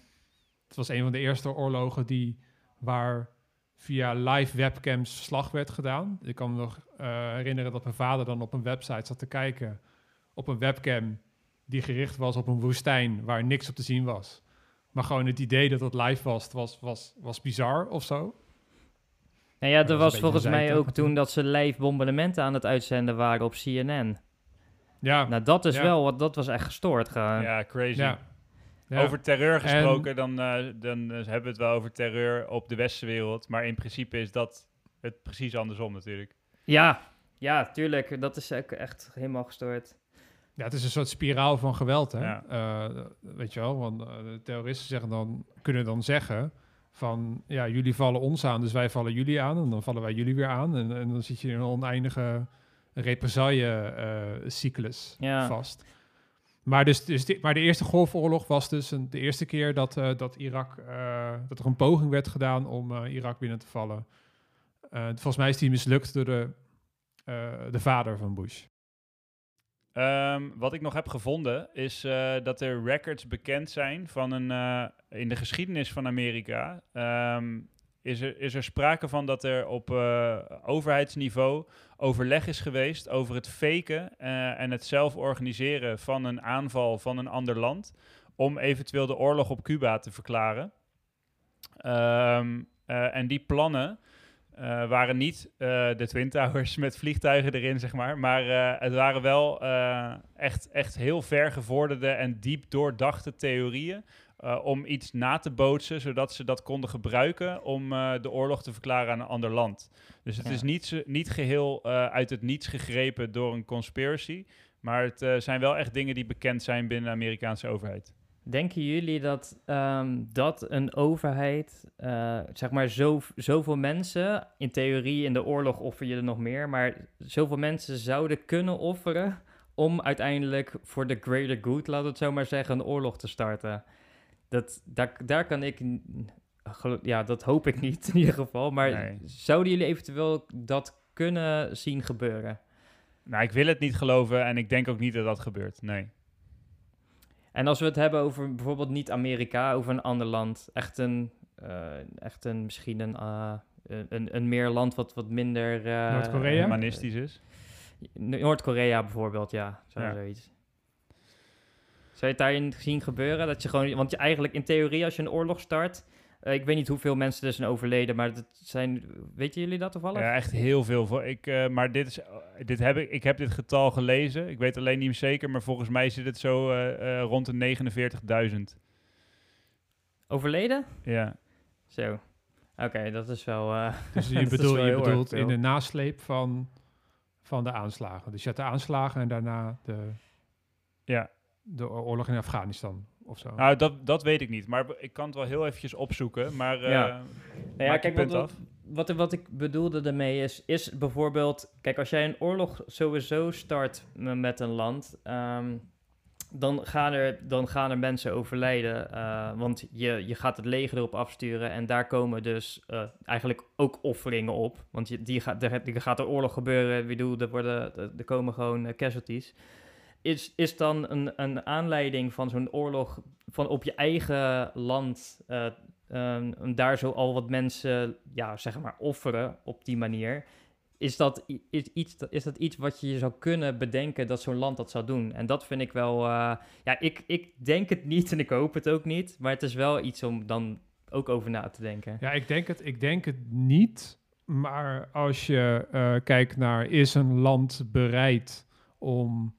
Het was een van de eerste oorlogen die, waar via live webcams verslag werd gedaan. Ik kan me nog herinneren dat mijn vader dan op een website zat te kijken... op een webcam die gericht was op een woestijn waar niks op te zien was. Maar gewoon het idee dat het live was, was, was, was bizar of zo. Nou ja, er was volgens mij ook toen dat ze live bombardementen aan het uitzenden waren op CNN. Ja. Nou, dat is ja. wel wat, dat was echt gestoord gewoon. Ja, crazy. Ja. Ja. Over terreur En- gesproken, dan, eh, dan eh, hebben we het wel over terreur op de westerse wereld. Maar in principe is dat het precies andersom natuurlijk. Ja, ja, tuurlijk. Dat is ook echt helemaal gestoord. Ja, het is een soort spiraal van geweld, hè? Ja. Eh, weet je wel, want eh, de terroristen zeggen dan, kunnen dan zeggen van, ja, jullie vallen ons aan, dus wij vallen jullie aan, en dan vallen wij jullie weer aan, en, en dan zit je in een oneindige represaille-cyclus Ja. vast. Maar, dus, dus die- maar de Eerste Golfoorlog was dus een, de eerste keer dat, eh, dat, Irak, eh, dat er een poging werd gedaan om eh, Irak binnen te vallen. Eh, volgens mij is die mislukt door de, eh, de vader van Bush. Ehm, wat ik nog heb gevonden is eh, dat er records bekend zijn van een. eh, in de geschiedenis van Amerika. ehm, is, er, is er sprake van dat er op eh, overheidsniveau overleg is geweest over het faken en het zelf organiseren van een aanval van een ander land. Om eventueel de oorlog op Cuba te verklaren. Ehm, eh, en die plannen eh, waren niet eh, de Twin Towers <laughs> met vliegtuigen erin, zeg maar. Maar eh, het waren wel echt, echt heel ver gevorderde en diep doordachte theorieën. om iets na te bootsen, zodat ze dat konden gebruiken om de oorlog te verklaren aan een ander land. Dus het Ja. is niet, niet geheel eh, uit het niets gegrepen door een conspiracy. Maar het zijn wel echt dingen die bekend zijn binnen de Amerikaanse overheid. Denken jullie dat, ehm, dat een overheid, eh, zeg maar, zo, zoveel mensen, in theorie in de oorlog offer je er nog meer, maar zoveel mensen zouden kunnen offeren om uiteindelijk voor de greater good, laten we het zo maar zeggen, een oorlog te starten? Dat, daar, daar kan ik, ja, dat hoop ik niet in ieder geval, maar Nee. zouden jullie eventueel dat kunnen zien gebeuren? Nou, ik wil het niet geloven en ik denk ook niet dat dat gebeurt. Nee. En als we het hebben over bijvoorbeeld niet Amerika, over een ander land, echt een, eh, echt een misschien een, eh, een, een meer land wat, wat minder... eh, Noord-Korea? Humanistisch is. Noord-Korea bijvoorbeeld, ja. Zo, Ja. Zoiets. Zou je het daarin zien gebeuren? Dat je gewoon, want je eigenlijk in theorie, als je een oorlog start, eh, ik weet niet hoeveel mensen er zijn overleden, maar dat zijn, weten jullie dat toevallig? Ja, echt heel veel. Voor, ik, eh, maar dit is, dit heb ik, ik heb dit getal gelezen. Ik weet alleen niet meer zeker, maar volgens mij zit het zo eh, eh, rond de 49.000. Overleden? Ja. Zo. Oké, dat is wel... eh, <laughs> Dus je, Dat is bedoel, wel je bedoelt in de nasleep van, van de aanslagen. Dus je had de aanslagen en daarna de, ja. de oorlog in Afghanistan of zo. Nou, dat, dat weet ik niet. Maar ik kan het wel heel eventjes opzoeken. Maar eh Ja. ja. Nou ja, kijk, punt wat, af. wat, wat ik bedoelde daarmee is, is bijvoorbeeld... Kijk, als jij een oorlog sowieso start met een land... ehm, dan, gaan er, dan gaan er mensen overlijden. eh, want je, je gaat het leger erop afsturen. En daar komen dus eh, eigenlijk ook offeringen op. Want je, die gaat, er, gaat er oorlog gebeuren. Ik bedoel, er, worden, er, komen gewoon eh, casualties. Is, is dan een, een aanleiding van zo'n oorlog van op je eigen land... en daar zo al wat mensen, ja, zeg maar, offeren op die manier. Is dat, is, iets, is dat iets wat je zou kunnen bedenken dat zo'n land dat zou doen? En dat vind ik wel, eh, ja, ik, ik denk het niet en ik hoop het ook niet. Maar het is wel iets om dan ook over na te denken. Ja, ik denk het, ik denk het niet. Maar als je eh, kijkt naar is een land bereid om,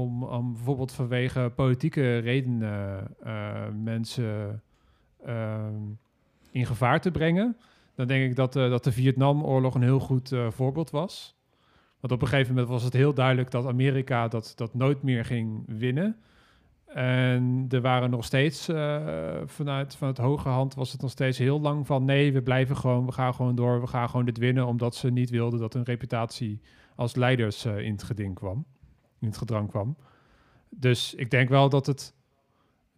om, om bijvoorbeeld vanwege politieke redenen eh, mensen ehm, in gevaar te brengen, dan denk ik dat, eh, dat de Vietnamoorlog een heel goed eh, voorbeeld was. Want op een gegeven moment was het heel duidelijk dat Amerika dat, dat nooit meer ging winnen. En er waren nog steeds, eh, vanuit van het hoge hand was het nog steeds heel lang van nee, we blijven gewoon, we gaan gewoon door, we gaan gewoon dit winnen, omdat ze niet wilden dat hun reputatie als leiders eh, in het geding kwam, in het gedrang kwam. Dus ik denk wel dat het,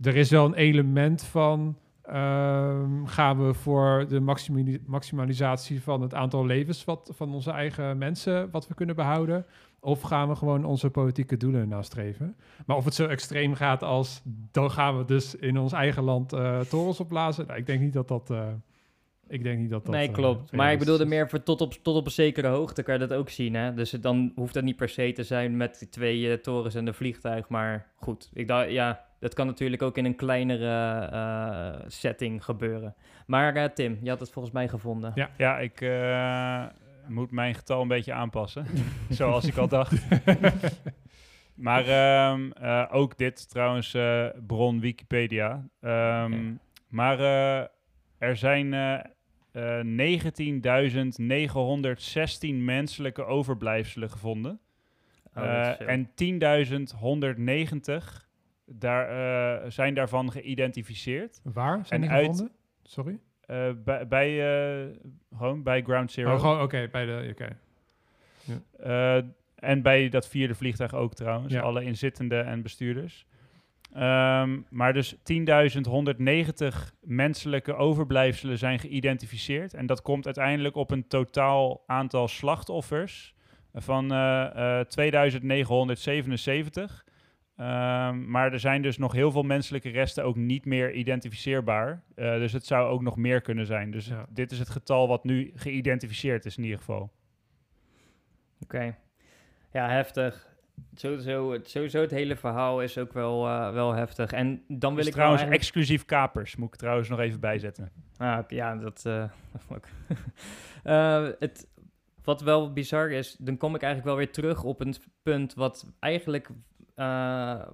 er is wel een element van, ehm, gaan we voor de maximali- maximalisatie van het aantal levens wat, van onze eigen mensen, wat we kunnen behouden, of gaan we gewoon onze politieke doelen nastreven? Maar of het zo extreem gaat als dan gaan we dus in ons eigen land eh, torens opblazen. Nou, ik denk niet dat dat. eh, ik denk niet dat dat. nee, eh, klopt. maar ik bedoelde meer voor tot op, tot op een zekere hoogte kan je dat ook zien. Hè? Dus het- dan hoeft het niet per se te zijn met die twee eh, torens en een vliegtuig. Maar goed, ik dacht, ja, dat kan natuurlijk ook in een kleinere eh, setting gebeuren. Maar eh, Tim, je had het volgens mij gevonden. Ja. Ja, ik eh, moet mijn getal een beetje aanpassen. <laughs> Zoals ik al dacht. <laughs> Maar ehm, eh, ook dit trouwens, eh, bron Wikipedia. Ehm. Maar eh, er zijn 19.916 menselijke overblijfselen gevonden. Oh, Eh, en 10.190 daar, eh, zijn daarvan geïdentificeerd. Waar zijn En die uit- gevonden? Sorry? Eh, bij, bij, eh, gewoon bij Ground Zero. Oh, oké, bij de... Oké. Eh, en bij dat vierde vliegtuig ook trouwens. Ja. Alle inzittenden en bestuurders. Ehm, maar dus 10.190 menselijke overblijfselen zijn geïdentificeerd. En dat komt uiteindelijk op een totaal aantal slachtoffers van eh, eh, 2977. Ehm, maar er zijn dus nog heel veel menselijke resten ook niet meer identificeerbaar. Eh, dus het zou ook nog meer kunnen zijn. Dus Ja. dit is het getal wat nu geïdentificeerd is in ieder geval. Oké. Ja, heftig. Sowieso, het, sowieso het hele verhaal is ook wel, eh, wel heftig. En dan wil is ik trouwens eigenlijk... exclusief kapers, moet ik trouwens nog even bijzetten. Ah, ja, dat... <laughs> ook. <laughs> Eh, het, wat wel bizar is, dan kom ik eigenlijk wel weer terug op een punt wat eigenlijk...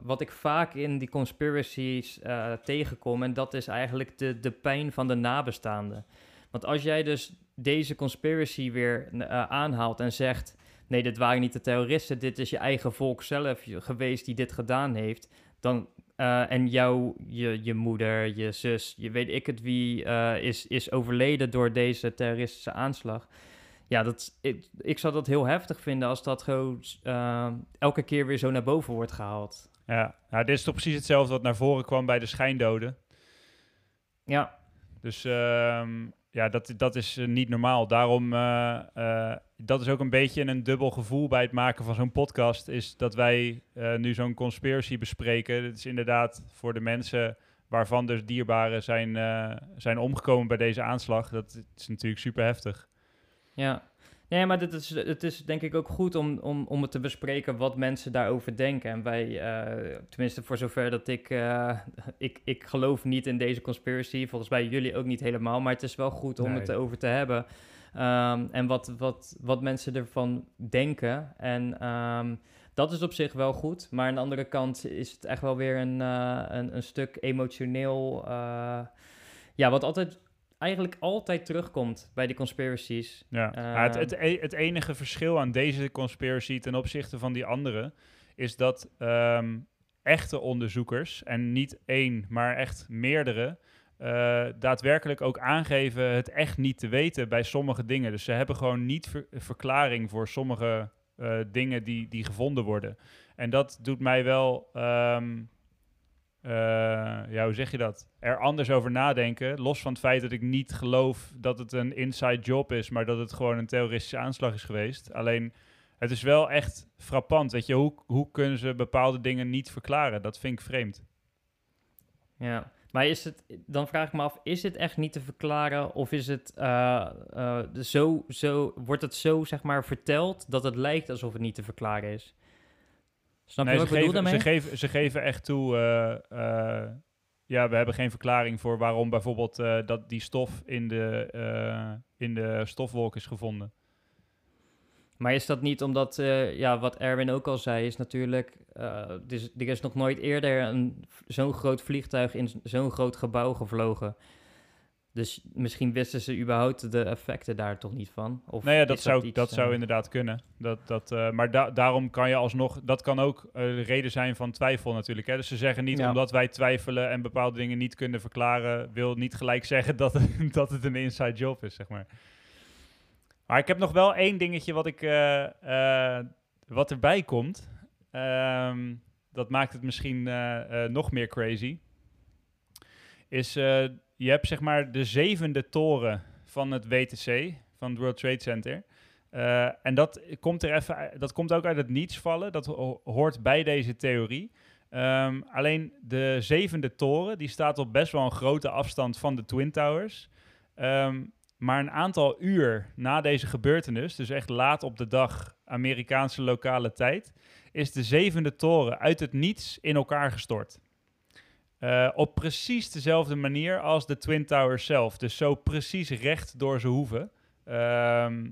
wat ik vaak in die conspiracies tegenkom. En dat is eigenlijk de, de pijn van de nabestaanden. Want als jij dus deze conspiracy weer aanhaalt en zegt... Nee, dit waren niet de terroristen, dit is je eigen volk zelf geweest die dit gedaan heeft. Dan, eh, en jou, je, je moeder, je zus, je weet ik het wie, eh, is, is overleden door deze terroristische aanslag. Ja, dat, ik, ik zou dat heel heftig vinden als dat gewoon eh, elke keer weer zo naar boven wordt gehaald. Ja, nou, dit is toch precies hetzelfde wat naar voren kwam bij de schijndoden. Ja, Dus ehm, ja, dat, dat is eh, niet normaal. Daarom, eh, dat is ook een beetje een dubbel gevoel bij het maken van zo'n podcast. Is dat wij nu zo'n conspiracy bespreken. Het is inderdaad voor de mensen waarvan dus dierbaren zijn, zijn omgekomen bij deze aanslag. Dat is natuurlijk super heftig. ja. Nee, maar dit is, het is denk ik ook goed om, om, om het te bespreken wat mensen daarover denken. En wij, eh, tenminste voor zover dat ik, eh, ik, ik geloof niet in deze conspiracy, volgens mij jullie ook niet helemaal, maar het is wel goed om Nee. het erover te hebben. Ehm, en wat, wat, wat mensen ervan denken. En ehm, dat is op zich wel goed, maar aan de andere kant is het echt wel weer een, eh, een, een stuk emotioneel, ja, wat altijd... Eigenlijk altijd terugkomt bij die conspiracies. Ja. Maar het, het, e- het enige verschil aan deze conspiracy ten opzichte van die andere is dat ehm, echte onderzoekers, en niet één, maar echt meerdere, eh, daadwerkelijk ook aangeven het echt niet te weten bij sommige dingen. Dus ze hebben gewoon niet ver- verklaring voor sommige eh, dingen die, die gevonden worden. En dat doet mij wel, ehm, eh, ja, hoe zeg je dat? Er anders over nadenken. Los van het feit dat ik niet geloof dat het een inside job is, maar dat het gewoon een terroristische aanslag is geweest. Alleen, het is wel echt frappant. Weet je, hoe, hoe kunnen ze bepaalde dingen niet verklaren? Dat vind ik vreemd. Ja, maar is het, dan vraag ik me af, is het echt niet te verklaren of is het eh, eh, zo, zo, wordt het zo zeg maar verteld dat het lijkt alsof het niet te verklaren is? Snap Nee, je ze, wat ik bedoel geven, daarmee? ze, geven, ze geven echt toe. eh, eh, ja, we hebben geen verklaring voor waarom bijvoorbeeld eh, dat die stof in de, eh, in de stofwolk is gevonden. Maar is dat niet omdat, eh, ja, wat Erwin ook al zei, is natuurlijk, eh, dus, er is nog nooit eerder een zo'n groot vliegtuig in zo'n groot gebouw gevlogen. Dus misschien wisten ze überhaupt de effecten daar toch niet van? Of nou ja, dat, zou, iets, dat eh, zou inderdaad kunnen. Dat, dat, eh, maar da- daarom kan je alsnog, dat kan ook eh, de reden zijn van twijfel natuurlijk. Hè? Dus ze zeggen niet Ja. omdat wij twijfelen en bepaalde dingen niet kunnen verklaren, wil niet gelijk zeggen <laughs> dat, het- dat het een inside job is, zeg maar. Maar ik heb nog wel één dingetje wat, ik, eh, eh, wat erbij komt. Ehm, dat maakt het misschien eh, eh, nog meer crazy. Is, eh, je hebt zeg maar de zevende toren van het WTC, van het World Trade Center. Eh, en dat komt, er even, dat komt ook uit het niets vallen. Dat ho- hoort bij deze theorie. Ehm, alleen de zevende toren, die staat op best wel een grote afstand van de Twin Towers. Ehm, maar een aantal uur na deze gebeurtenis, dus echt laat op de dag, Amerikaanse lokale tijd, is de zevende toren uit het niets in elkaar gestort. Eh, op precies dezelfde manier als de Twin Towers zelf. Dus zo precies recht door ze hoeven. Ehm,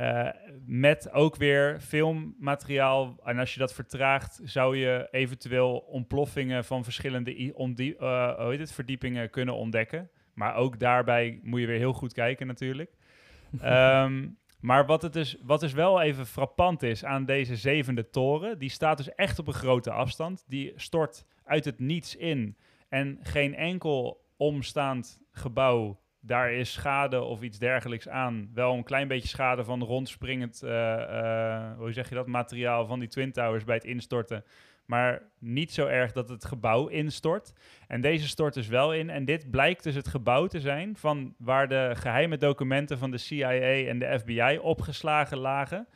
Eh, met ook weer filmmateriaal. En als je dat vertraagt, zou je eventueel ontploffingen van verschillende eh, hoe heet het, verdiepingen kunnen ontdekken. Maar ook daarbij moet je weer heel goed kijken natuurlijk. <laughs> Ehm, maar wat, het dus, wat dus wel even frappant is aan deze zevende toren, die staat dus echt op een grote afstand. Die stort uit het niets in. En geen enkel omstaand gebouw, daar is schade of iets dergelijks aan. Wel een klein beetje schade van rondspringend, eh, eh, hoe zeg je dat, materiaal van die Twin Towers bij het instorten. Maar niet zo erg dat het gebouw instort. En deze stort dus wel in. En dit blijkt dus het gebouw te zijn van waar de geheime documenten van de CIA en de FBI opgeslagen lagen.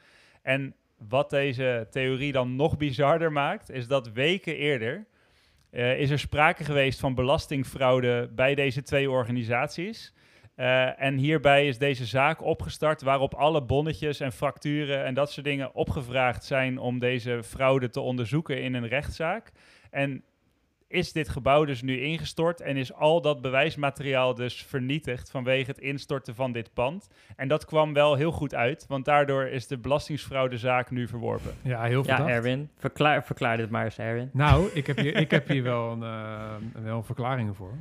En wat deze theorie dan nog bizarder maakt, is dat weken eerder eh, is er sprake geweest van belastingfraude bij deze twee organisaties. Eh, en hierbij is deze zaak opgestart waarop alle bonnetjes en fracturen en dat soort dingen opgevraagd zijn om deze fraude te onderzoeken in een rechtszaak. En is dit gebouw dus nu ingestort en is al dat bewijsmateriaal dus vernietigd vanwege het instorten van dit pand. En dat kwam wel heel goed uit, want daardoor is de belastingsfraudezaak nu verworpen. Ja, heel Ja, verdacht. Erwin, verklaar, verklaar dit maar eens, Erwin. Nou, ik heb hier, ik heb hier wel, een, eh, wel een verklaring voor.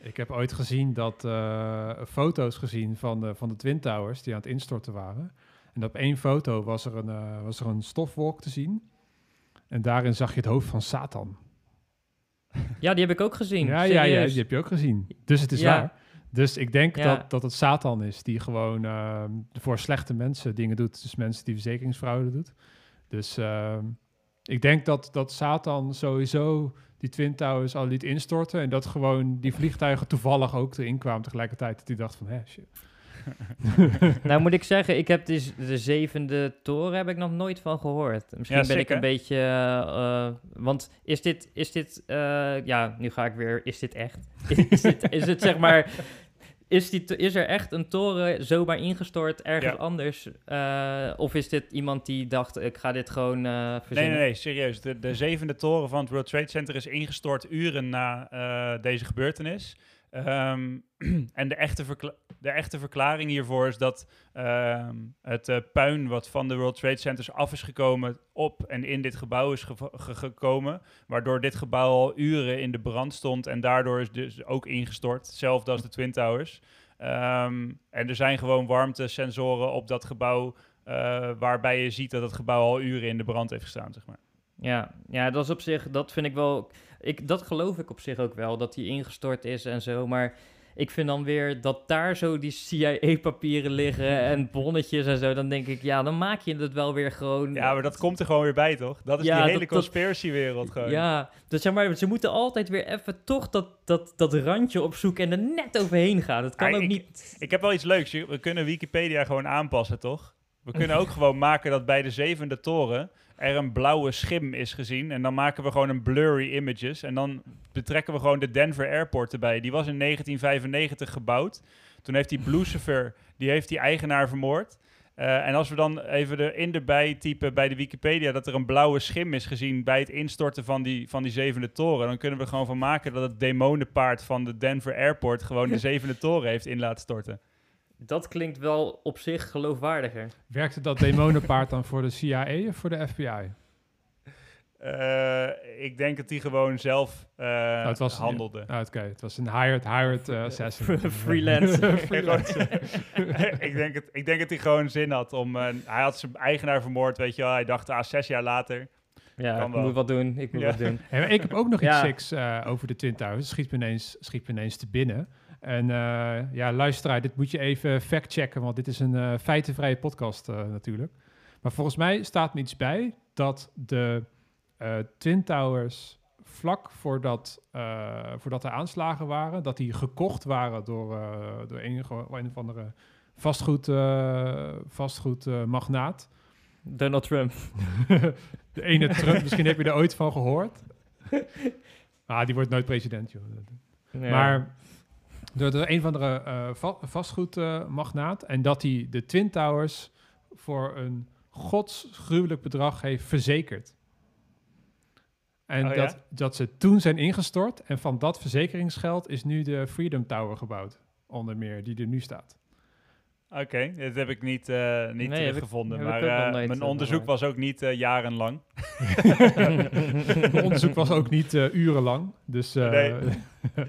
Ik heb ooit gezien dat eh, foto's gezien van de, van de Twin Towers die aan het instorten waren. En op één foto was er een, eh, was er een stofwolk te zien. En daarin zag je het hoofd van Satan. <laughs> Ja, die heb ik ook gezien. Ja, ja, ja, die heb je ook gezien. Dus het is Ja. waar. Dus ik denk Ja. dat, dat het Satan is die gewoon ehm, voor slechte mensen dingen doet. Dus mensen die verzekeringsfraude doet. Dus ehm, ik denk dat, dat Satan sowieso die Twin Towers al liet instorten. En dat gewoon die vliegtuigen toevallig ook erin kwamen tegelijkertijd. Dat hij dacht van, hè, shit. <laughs> Nou moet ik zeggen, ik heb dus de zevende toren heb ik nog nooit van gehoord. Misschien Ja, ben sick, ik een hè? beetje... eh, eh, want is dit... Is dit eh, ja, nu ga ik weer... Is dit echt? <laughs> is, dit, is het zeg maar... Is, die, is er echt een toren zomaar ingestort ergens Ja. anders? Eh, of is dit iemand die dacht, ik ga dit gewoon eh Nee, verzinnen? nee, nee, serieus. De, de zevende toren van het World Trade Center is ingestort uren na eh, deze gebeurtenis. Ehm, <clears throat> en de echte, de echte verklaring hiervoor is dat ehm, het eh, puin wat van de World Trade Centers af is gekomen op en in dit gebouw is gekomen, waardoor dit gebouw al uren in de brand stond en daardoor is dus ook ingestort, hetzelfde als de Twin Towers. Ehm, en er zijn gewoon warmtesensoren op dat gebouw, eh, waarbij je ziet dat het gebouw al uren in de brand heeft gestaan, zeg maar. Ja, ja, dat is op zich, dat vind ik wel, ik, dat geloof ik op zich ook wel, dat die ingestort is en zo, maar ik vind dan weer dat daar zo die CIA-papieren liggen <laughs> en bonnetjes en zo, dan denk ik, ja, dan maak je het wel weer gewoon... Ja, maar dat komt er gewoon weer bij, toch? Dat is Ja, die hele dat- dat- conspiracy-wereld gewoon. Ja, dus zeg maar, ze moeten altijd weer even toch dat, dat, dat randje opzoeken en er net overheen gaan. Het kan Ja, ook ik- niet... Ik heb wel iets leuks. We kunnen Wikipedia gewoon aanpassen, toch? We kunnen <laughs> ook gewoon maken dat bij de zevende toren er een blauwe schim is gezien. En dan maken we gewoon een blurry images. En dan betrekken we gewoon de Denver Airport erbij. Die was in 1995 gebouwd. Toen heeft die Lucifer, die heeft die eigenaar vermoord. Eh, en als we dan even erin erbij typen bij de Wikipedia dat er een blauwe schim is gezien bij het instorten van die, van die zevende toren, dan kunnen we er gewoon van maken dat het demonenpaard van de Denver Airport gewoon de <laughs> zevende toren heeft in laten storten. Dat klinkt wel op zich geloofwaardiger. Werkte dat demonenpaard dan voor de CIA of voor de FBI? Eh, ik denk dat hij gewoon zelf eh, Nou, het was- handelde. Ah, Oké, het was een hired, hired eh, assassin. <laughs> Freelancer. <laughs> Freelancer. ik, denk het, ik denk dat hij gewoon zin had om... hij had zijn eigenaar vermoord, weet je wel. Hij dacht, ah, zes jaar later. Ja, ik wel. moet wat doen, ik moet Ja. wat doen. Hey, ik heb ook nog iets Ja. eh, over de Twin Towers. Schiet me ineens, schiet me ineens te binnen. En eh, ja, luisteraar, dit moet je even factchecken, want dit is een eh, feitenvrije podcast eh, natuurlijk. Maar volgens mij staat me iets bij dat de Twin Towers vlak voordat, voordat er aanslagen waren, dat die gekocht waren door, door een, of andere vastgoed, eh vastgoed eh, magnaat. Donald Trump. <laughs> de ene Trump, misschien heb je er ooit van gehoord. Ah, die wordt nooit president, joh. Maar door, door een van de eh va vastgoedmagnaat. en dat hij de Twin Towers voor een godsgruwelijk bedrag heeft verzekerd. En Oh ja? dat, dat ze toen zijn ingestort. En van dat verzekeringsgeld is nu de Freedom Tower gebouwd. Onder meer, die er nu staat. Oké, dit heb ik niet, eh niet Nee, teruggevonden. ik Maar eh, mijn onderzoek was ook niet jarenlang. <laughs> <laughs> Mijn onderzoek was ook niet eh, urenlang. Dus eh, Nee. <laughs>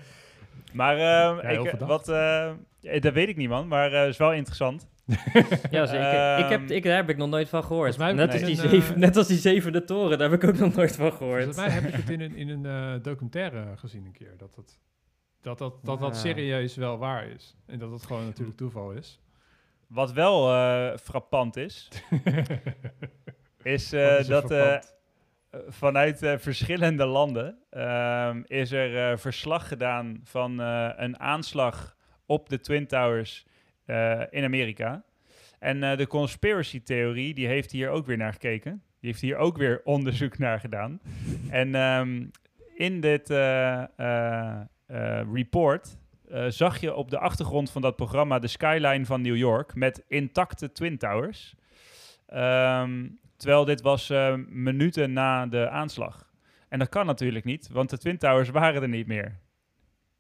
Maar eh, ik, verdacht. wat, eh, eh, dat weet ik niet, man. Maar het is wel interessant. <laughs> Ja, zeker. ik heb, Ehm, ik, daar heb ik nog nooit van gehoord. Mij Net, als die een, eh, zeven, net als die zevende toren, daar heb ik ook nog nooit van gehoord. volgens mij heb ik het in een, in een eh, documentaire gezien een keer. Dat het, dat, dat, dat, dat serieus wel waar is. En dat het gewoon natuurlijk toeval is. Wat wel eh, frappant is, <laughs> is, eh, is dat eh, eh, vanuit eh, verschillende landen ehm, is er eh, verslag gedaan van eh, een aanslag op de Twin Towers eh, in Amerika. En eh, de conspiracy-theorie, die heeft hier ook weer naar gekeken. Die heeft hier ook weer onderzoek naar gedaan. <laughs> en ehm, in dit eh, eh, eh, report eh, zag je op de achtergrond van dat programma de skyline van New York met intacte Twin Towers. Ehm, terwijl dit was eh, minuten na de aanslag. En dat kan natuurlijk niet, want de Twin Towers waren er niet meer.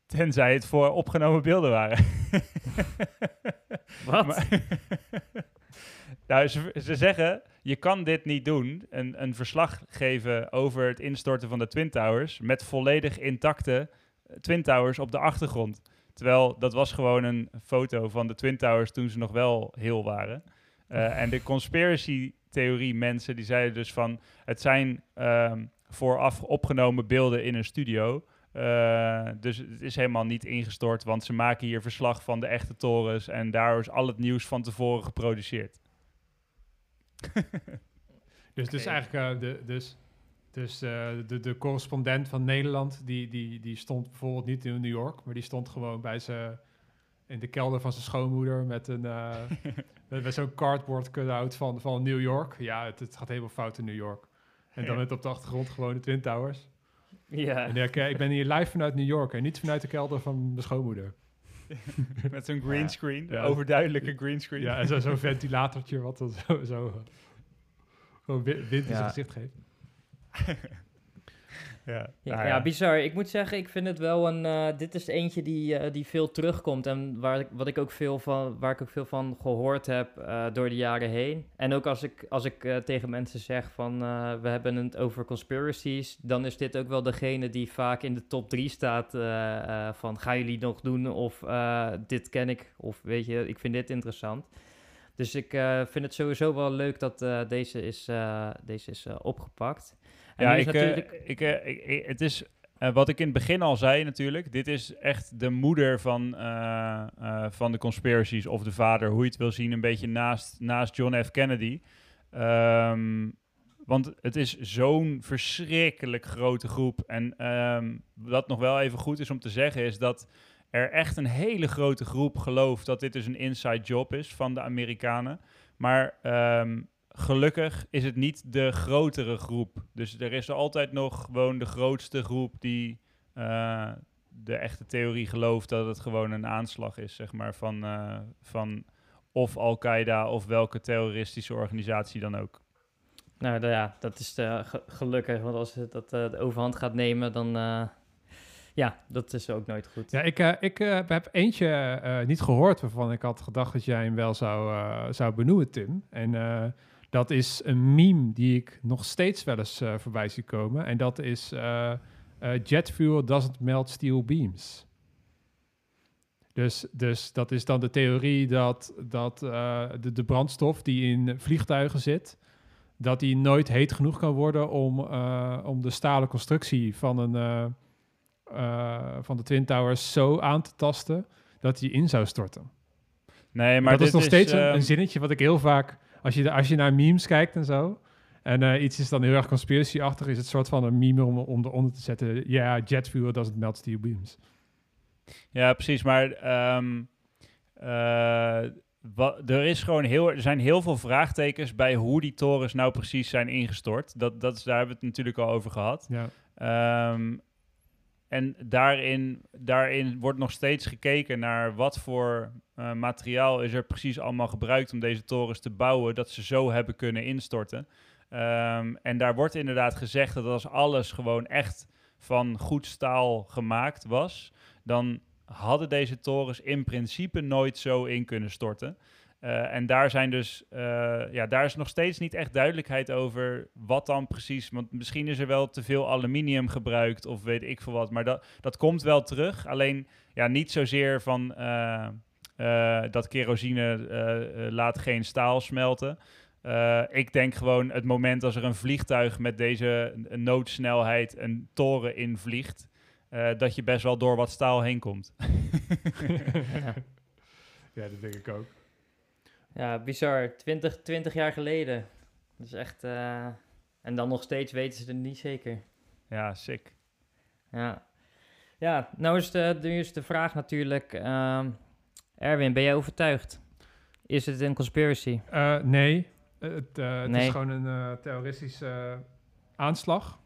Tenzij het voor opgenomen beelden waren. <laughs> Wat? Maar- <laughs> nou, ze, ze zeggen, je kan dit niet doen, een, een verslag geven over het instorten van de Twin Towers, met volledig intacte eh, Twin Towers op de achtergrond. Terwijl dat was gewoon een foto van de Twin Towers toen ze nog wel heel waren. Eh, en de conspiracy theorie mensen, die zeiden dus van, het zijn ehm, vooraf opgenomen beelden in een studio. Eh, dus het is helemaal niet ingestort, want ze maken hier verslag van de echte torens en daar is al het nieuws van tevoren geproduceerd. <laughs> Dus, dus eigenlijk, eh, de, dus, dus eh, de, de correspondent van Nederland, die, die, die stond bijvoorbeeld niet in New York, maar die stond gewoon bij zijn, in de kelder van zijn schoonmoeder met een, eh, <laughs> met, met zo'n cardboard cut-out van, van New York. Ja, het, het gaat helemaal fout in New York. En dan Ja. <laughs> met op de achtergrond gewoon de Twin Towers. Ja. En ik, eh, ik ben hier live vanuit New York en niet vanuit de kelder van mijn schoonmoeder. <laughs> Met zo'n green Ja. screen, Ja. overduidelijke green screen. Ja, en zo- zo'n ventilatortje wat dan zo, zo gewoon wi- wind in zijn gezicht geeft. <laughs> ja. Ja, Nou ja, bizar. Ik moet zeggen, ik vind het wel een. eh, dit is eentje die, eh, die veel terugkomt. En waar ik, wat ik ook veel van, waar ik ook veel van gehoord heb eh, door de jaren heen. En ook als ik, als ik tegen mensen zeg van we hebben het over conspiracies. Dan is dit ook wel degene die vaak in de top 3 staat. van gaan jullie nog doen? Of dit ken ik. Of weet je, ik vind dit interessant. Dus ik vind het sowieso wel leuk dat deze is, deze is opgepakt. Ja, ik, eh, ik, eh, ik- ik- het is eh, wat ik in het begin al zei natuurlijk. Dit is echt de moeder van, van de conspiracies of de vader, hoe je het wil zien, een beetje naast, naast John F. Kennedy. Ehm, want het is zo'n verschrikkelijk grote groep. En ehm, wat nog wel even goed is om te zeggen, is dat er echt een hele grote groep gelooft dat dit dus een inside job is van de Amerikanen. Maar ehm, gelukkig is het niet de grotere groep. Dus er is er altijd nog gewoon de grootste groep die eh, de echte theorie gelooft dat het gewoon een aanslag is, zeg maar, van, eh, van of Al-Qaeda of welke terroristische organisatie dan ook. Nou ja, dat is ge- gelukkig, want als het dat eh, de overhand gaat nemen, dan... eh, ja, dat is ook nooit goed. Ja, ik, eh, ik heb eentje eh, niet gehoord waarvan ik had gedacht dat jij hem wel zou, eh, zou benoemen, Tim. En eh, dat is een meme die ik nog steeds wel eens eh, voorbij zie komen. En dat is eh, eh, jet fuel doesn't melt steel beams. Dus, dus dat is dan de theorie dat, dat de, de brandstof die in vliegtuigen zit, dat die nooit heet genoeg kan worden om, om de stalen constructie van een... van de Twin Towers zo aan te tasten dat hij in zou storten. Nee, maar dat is dit nog steeds een, ehm, een zinnetje wat ik heel vaak, als je, als je naar memes kijkt en zo, en eh, iets is dan heel erg conspiracy-achtig, is het soort van een meme om, om eronder te zetten. Ja, jet fuel doesn't melt steel beams. Ja, precies. Maar ehm, eh, wa- er, is gewoon heel, er zijn heel veel vraagtekens bij hoe die torens nou precies zijn ingestort. Dat, dat is, daar hebben we het natuurlijk al over gehad. Ja. Ehm, en daarin, daarin wordt nog steeds gekeken naar wat voor eh, materiaal is er precies allemaal gebruikt om deze torens te bouwen, dat ze zo hebben kunnen instorten. Ehm, en daar wordt inderdaad gezegd dat als alles gewoon echt van goed staal gemaakt was, dan hadden deze torens in principe nooit zo in kunnen storten. Eh, en daar zijn dus, eh, ja, daar is nog steeds niet echt duidelijkheid over wat dan precies. Want misschien is er wel te veel aluminium gebruikt of weet ik veel wat. Maar dat, dat komt wel terug. Alleen ja, niet zozeer van eh, dat kerosine laat geen staal smelten. Ik denk gewoon het moment als er een vliegtuig met deze noodsnelheid een toren invliegt, dat je best wel door wat staal heen komt. <laughs> Ja, dat denk ik ook. Ja, bizar. 20, 20 jaar geleden. Dat is echt... eh, En dan nog steeds weten ze het niet zeker. ja, sick. Ja, ja nou is de, nu is de vraag natuurlijk... ehm, Erwin, ben jij overtuigd? Is het een conspiracy? Eh, nee, het, eh, het Nee. is gewoon een terroristische aanslag.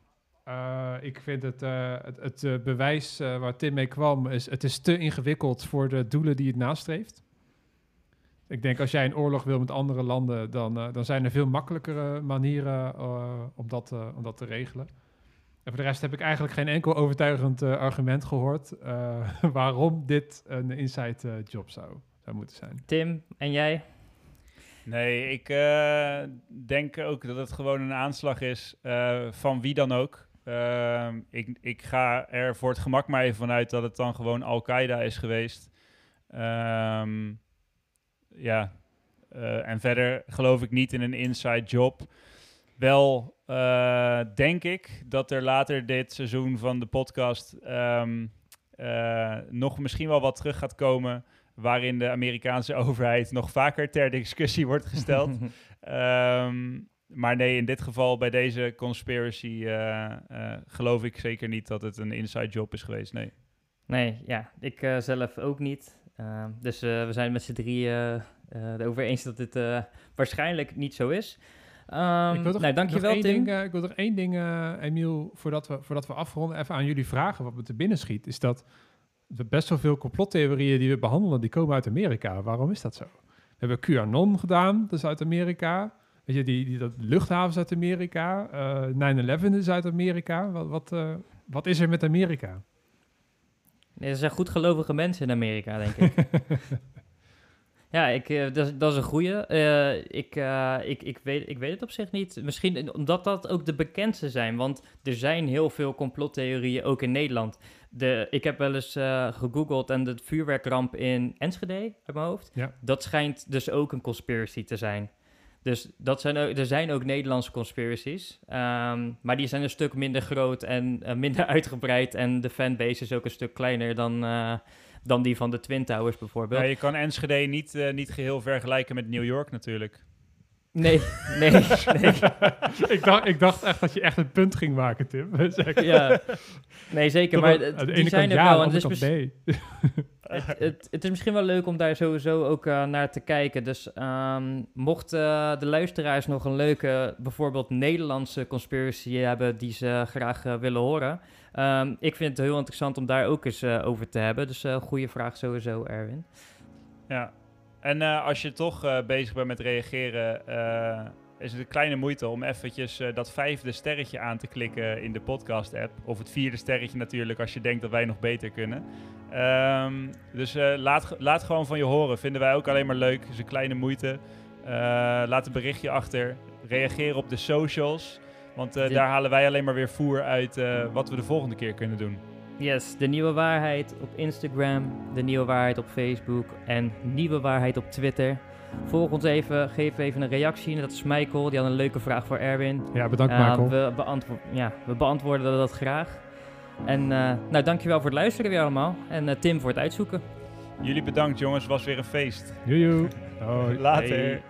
Ik vind het, het, het bewijs waar Tim mee kwam, is het is te ingewikkeld voor de doelen die het nastreeft. Ik denk als jij een oorlog wil met andere landen, dan, eh, dan zijn er veel makkelijkere manieren eh, om, dat, eh, om dat te regelen. En voor de rest heb ik eigenlijk geen enkel overtuigend eh, argument gehoord eh, <laughs> waarom dit een inside eh, job zou, zou moeten zijn. Tim, en jij? Nee, ik eh, denk ook dat het gewoon een aanslag is eh, van wie dan ook. Ehm, ik, ik ga er voor het gemak maar even vanuit dat het dan gewoon Al-Qaeda is geweest. Ehm, ja, eh, en verder geloof ik niet in een inside job. Wel eh, denk ik dat er later dit seizoen van de podcast ehm, eh, nog misschien wel wat terug gaat komen waarin de Amerikaanse <laughs> overheid nog vaker ter discussie wordt gesteld. <laughs> Ehm, maar nee, in dit geval bij deze conspiracy geloof ik zeker niet dat het een inside job is geweest. Nee. Nee, ja, ik zelf ook niet. Ehm, dus eh, we zijn met z'n drieën eh, erover eens dat dit eh, waarschijnlijk niet zo is. Ehm ik wil toch nou, dankjewel één Tim. Ding, eh, ik wil nog één ding, eh, Emiel, voordat we, voordat we afronden, even aan jullie vragen wat me te binnen schiet. Is dat we best wel veel complottheorieën die we behandelen, die komen uit Amerika. Waarom is dat zo? We hebben QAnon gedaan, dat is uit Amerika. Weet je, die, die, dat luchthavens uit Amerika. eh 9-11 is uit Amerika. Wat, wat, eh, wat is er met Amerika? Nee, er zijn goedgelovige mensen in Amerika, denk ik. <laughs> ja, ik, eh, dat, is- dat is een goeie. Eh, ik, eh, ik, ik, weet, ik weet het op zich niet. Misschien omdat dat ook de bekendste zijn. Want er zijn heel veel complottheorieën, ook in Nederland. De, ik heb wel eens eh, gegoogeld en de vuurwerkramp in Enschede, uit mijn hoofd. Ja. Dat schijnt dus ook een conspiracy te zijn. Dus dat zijn er zijn ook Nederlandse conspiracies. ehm, maar die zijn een stuk minder groot en eh, minder <laughs> uitgebreid. En de fanbase is ook een stuk kleiner dan, eh, dan die van de Twin Towers bijvoorbeeld. Ja, je kan Enschede niet, eh, niet geheel vergelijken met New York natuurlijk. Nee, nee, nee. <laughs> ik, dacht, ik dacht echt dat je echt een punt ging maken, Tim. <laughs> Zeg. ja. nee zeker. Maar het- aan de die ene zijn kant er ja, wel. En de het, is nee. <laughs> het, het, het is misschien wel leuk om daar sowieso ook eh, naar te kijken. Dus ehm mocht eh, de luisteraars nog een leuke, bijvoorbeeld Nederlandse conspiracy hebben die ze graag eh, willen horen. ehm, ik vind En eh, als je toch eh, bezig bent met reageren, eh, is het een kleine moeite om eventjes dat vijfde sterretje aan te klikken in de podcast-app. Of het vierde sterretje natuurlijk, als je denkt dat wij nog beter kunnen. Ehm, dus laat, laat gewoon van je horen. Vinden wij ook alleen maar leuk. is een kleine moeite. Laat een berichtje achter. Reageer op de socials. Want daar halen wij alleen maar weer voer uit wat we de volgende keer kunnen doen. Yes, de nieuwe waarheid op Instagram, de nieuwe waarheid op Facebook en nieuwe waarheid op Twitter. Volg ons even, geef even een reactie. Dat is Michael, die had een leuke vraag voor Erwin. Ja, bedankt Eh, Michael. we, beantwo- ja, we beantwoorden dat graag. En eh, nou, dankjewel voor het luisteren weer allemaal. En eh, Tim voor het uitzoeken. Jullie bedankt jongens, was weer een feest. Joejoe. <laughs> Hoi. Later. Hey.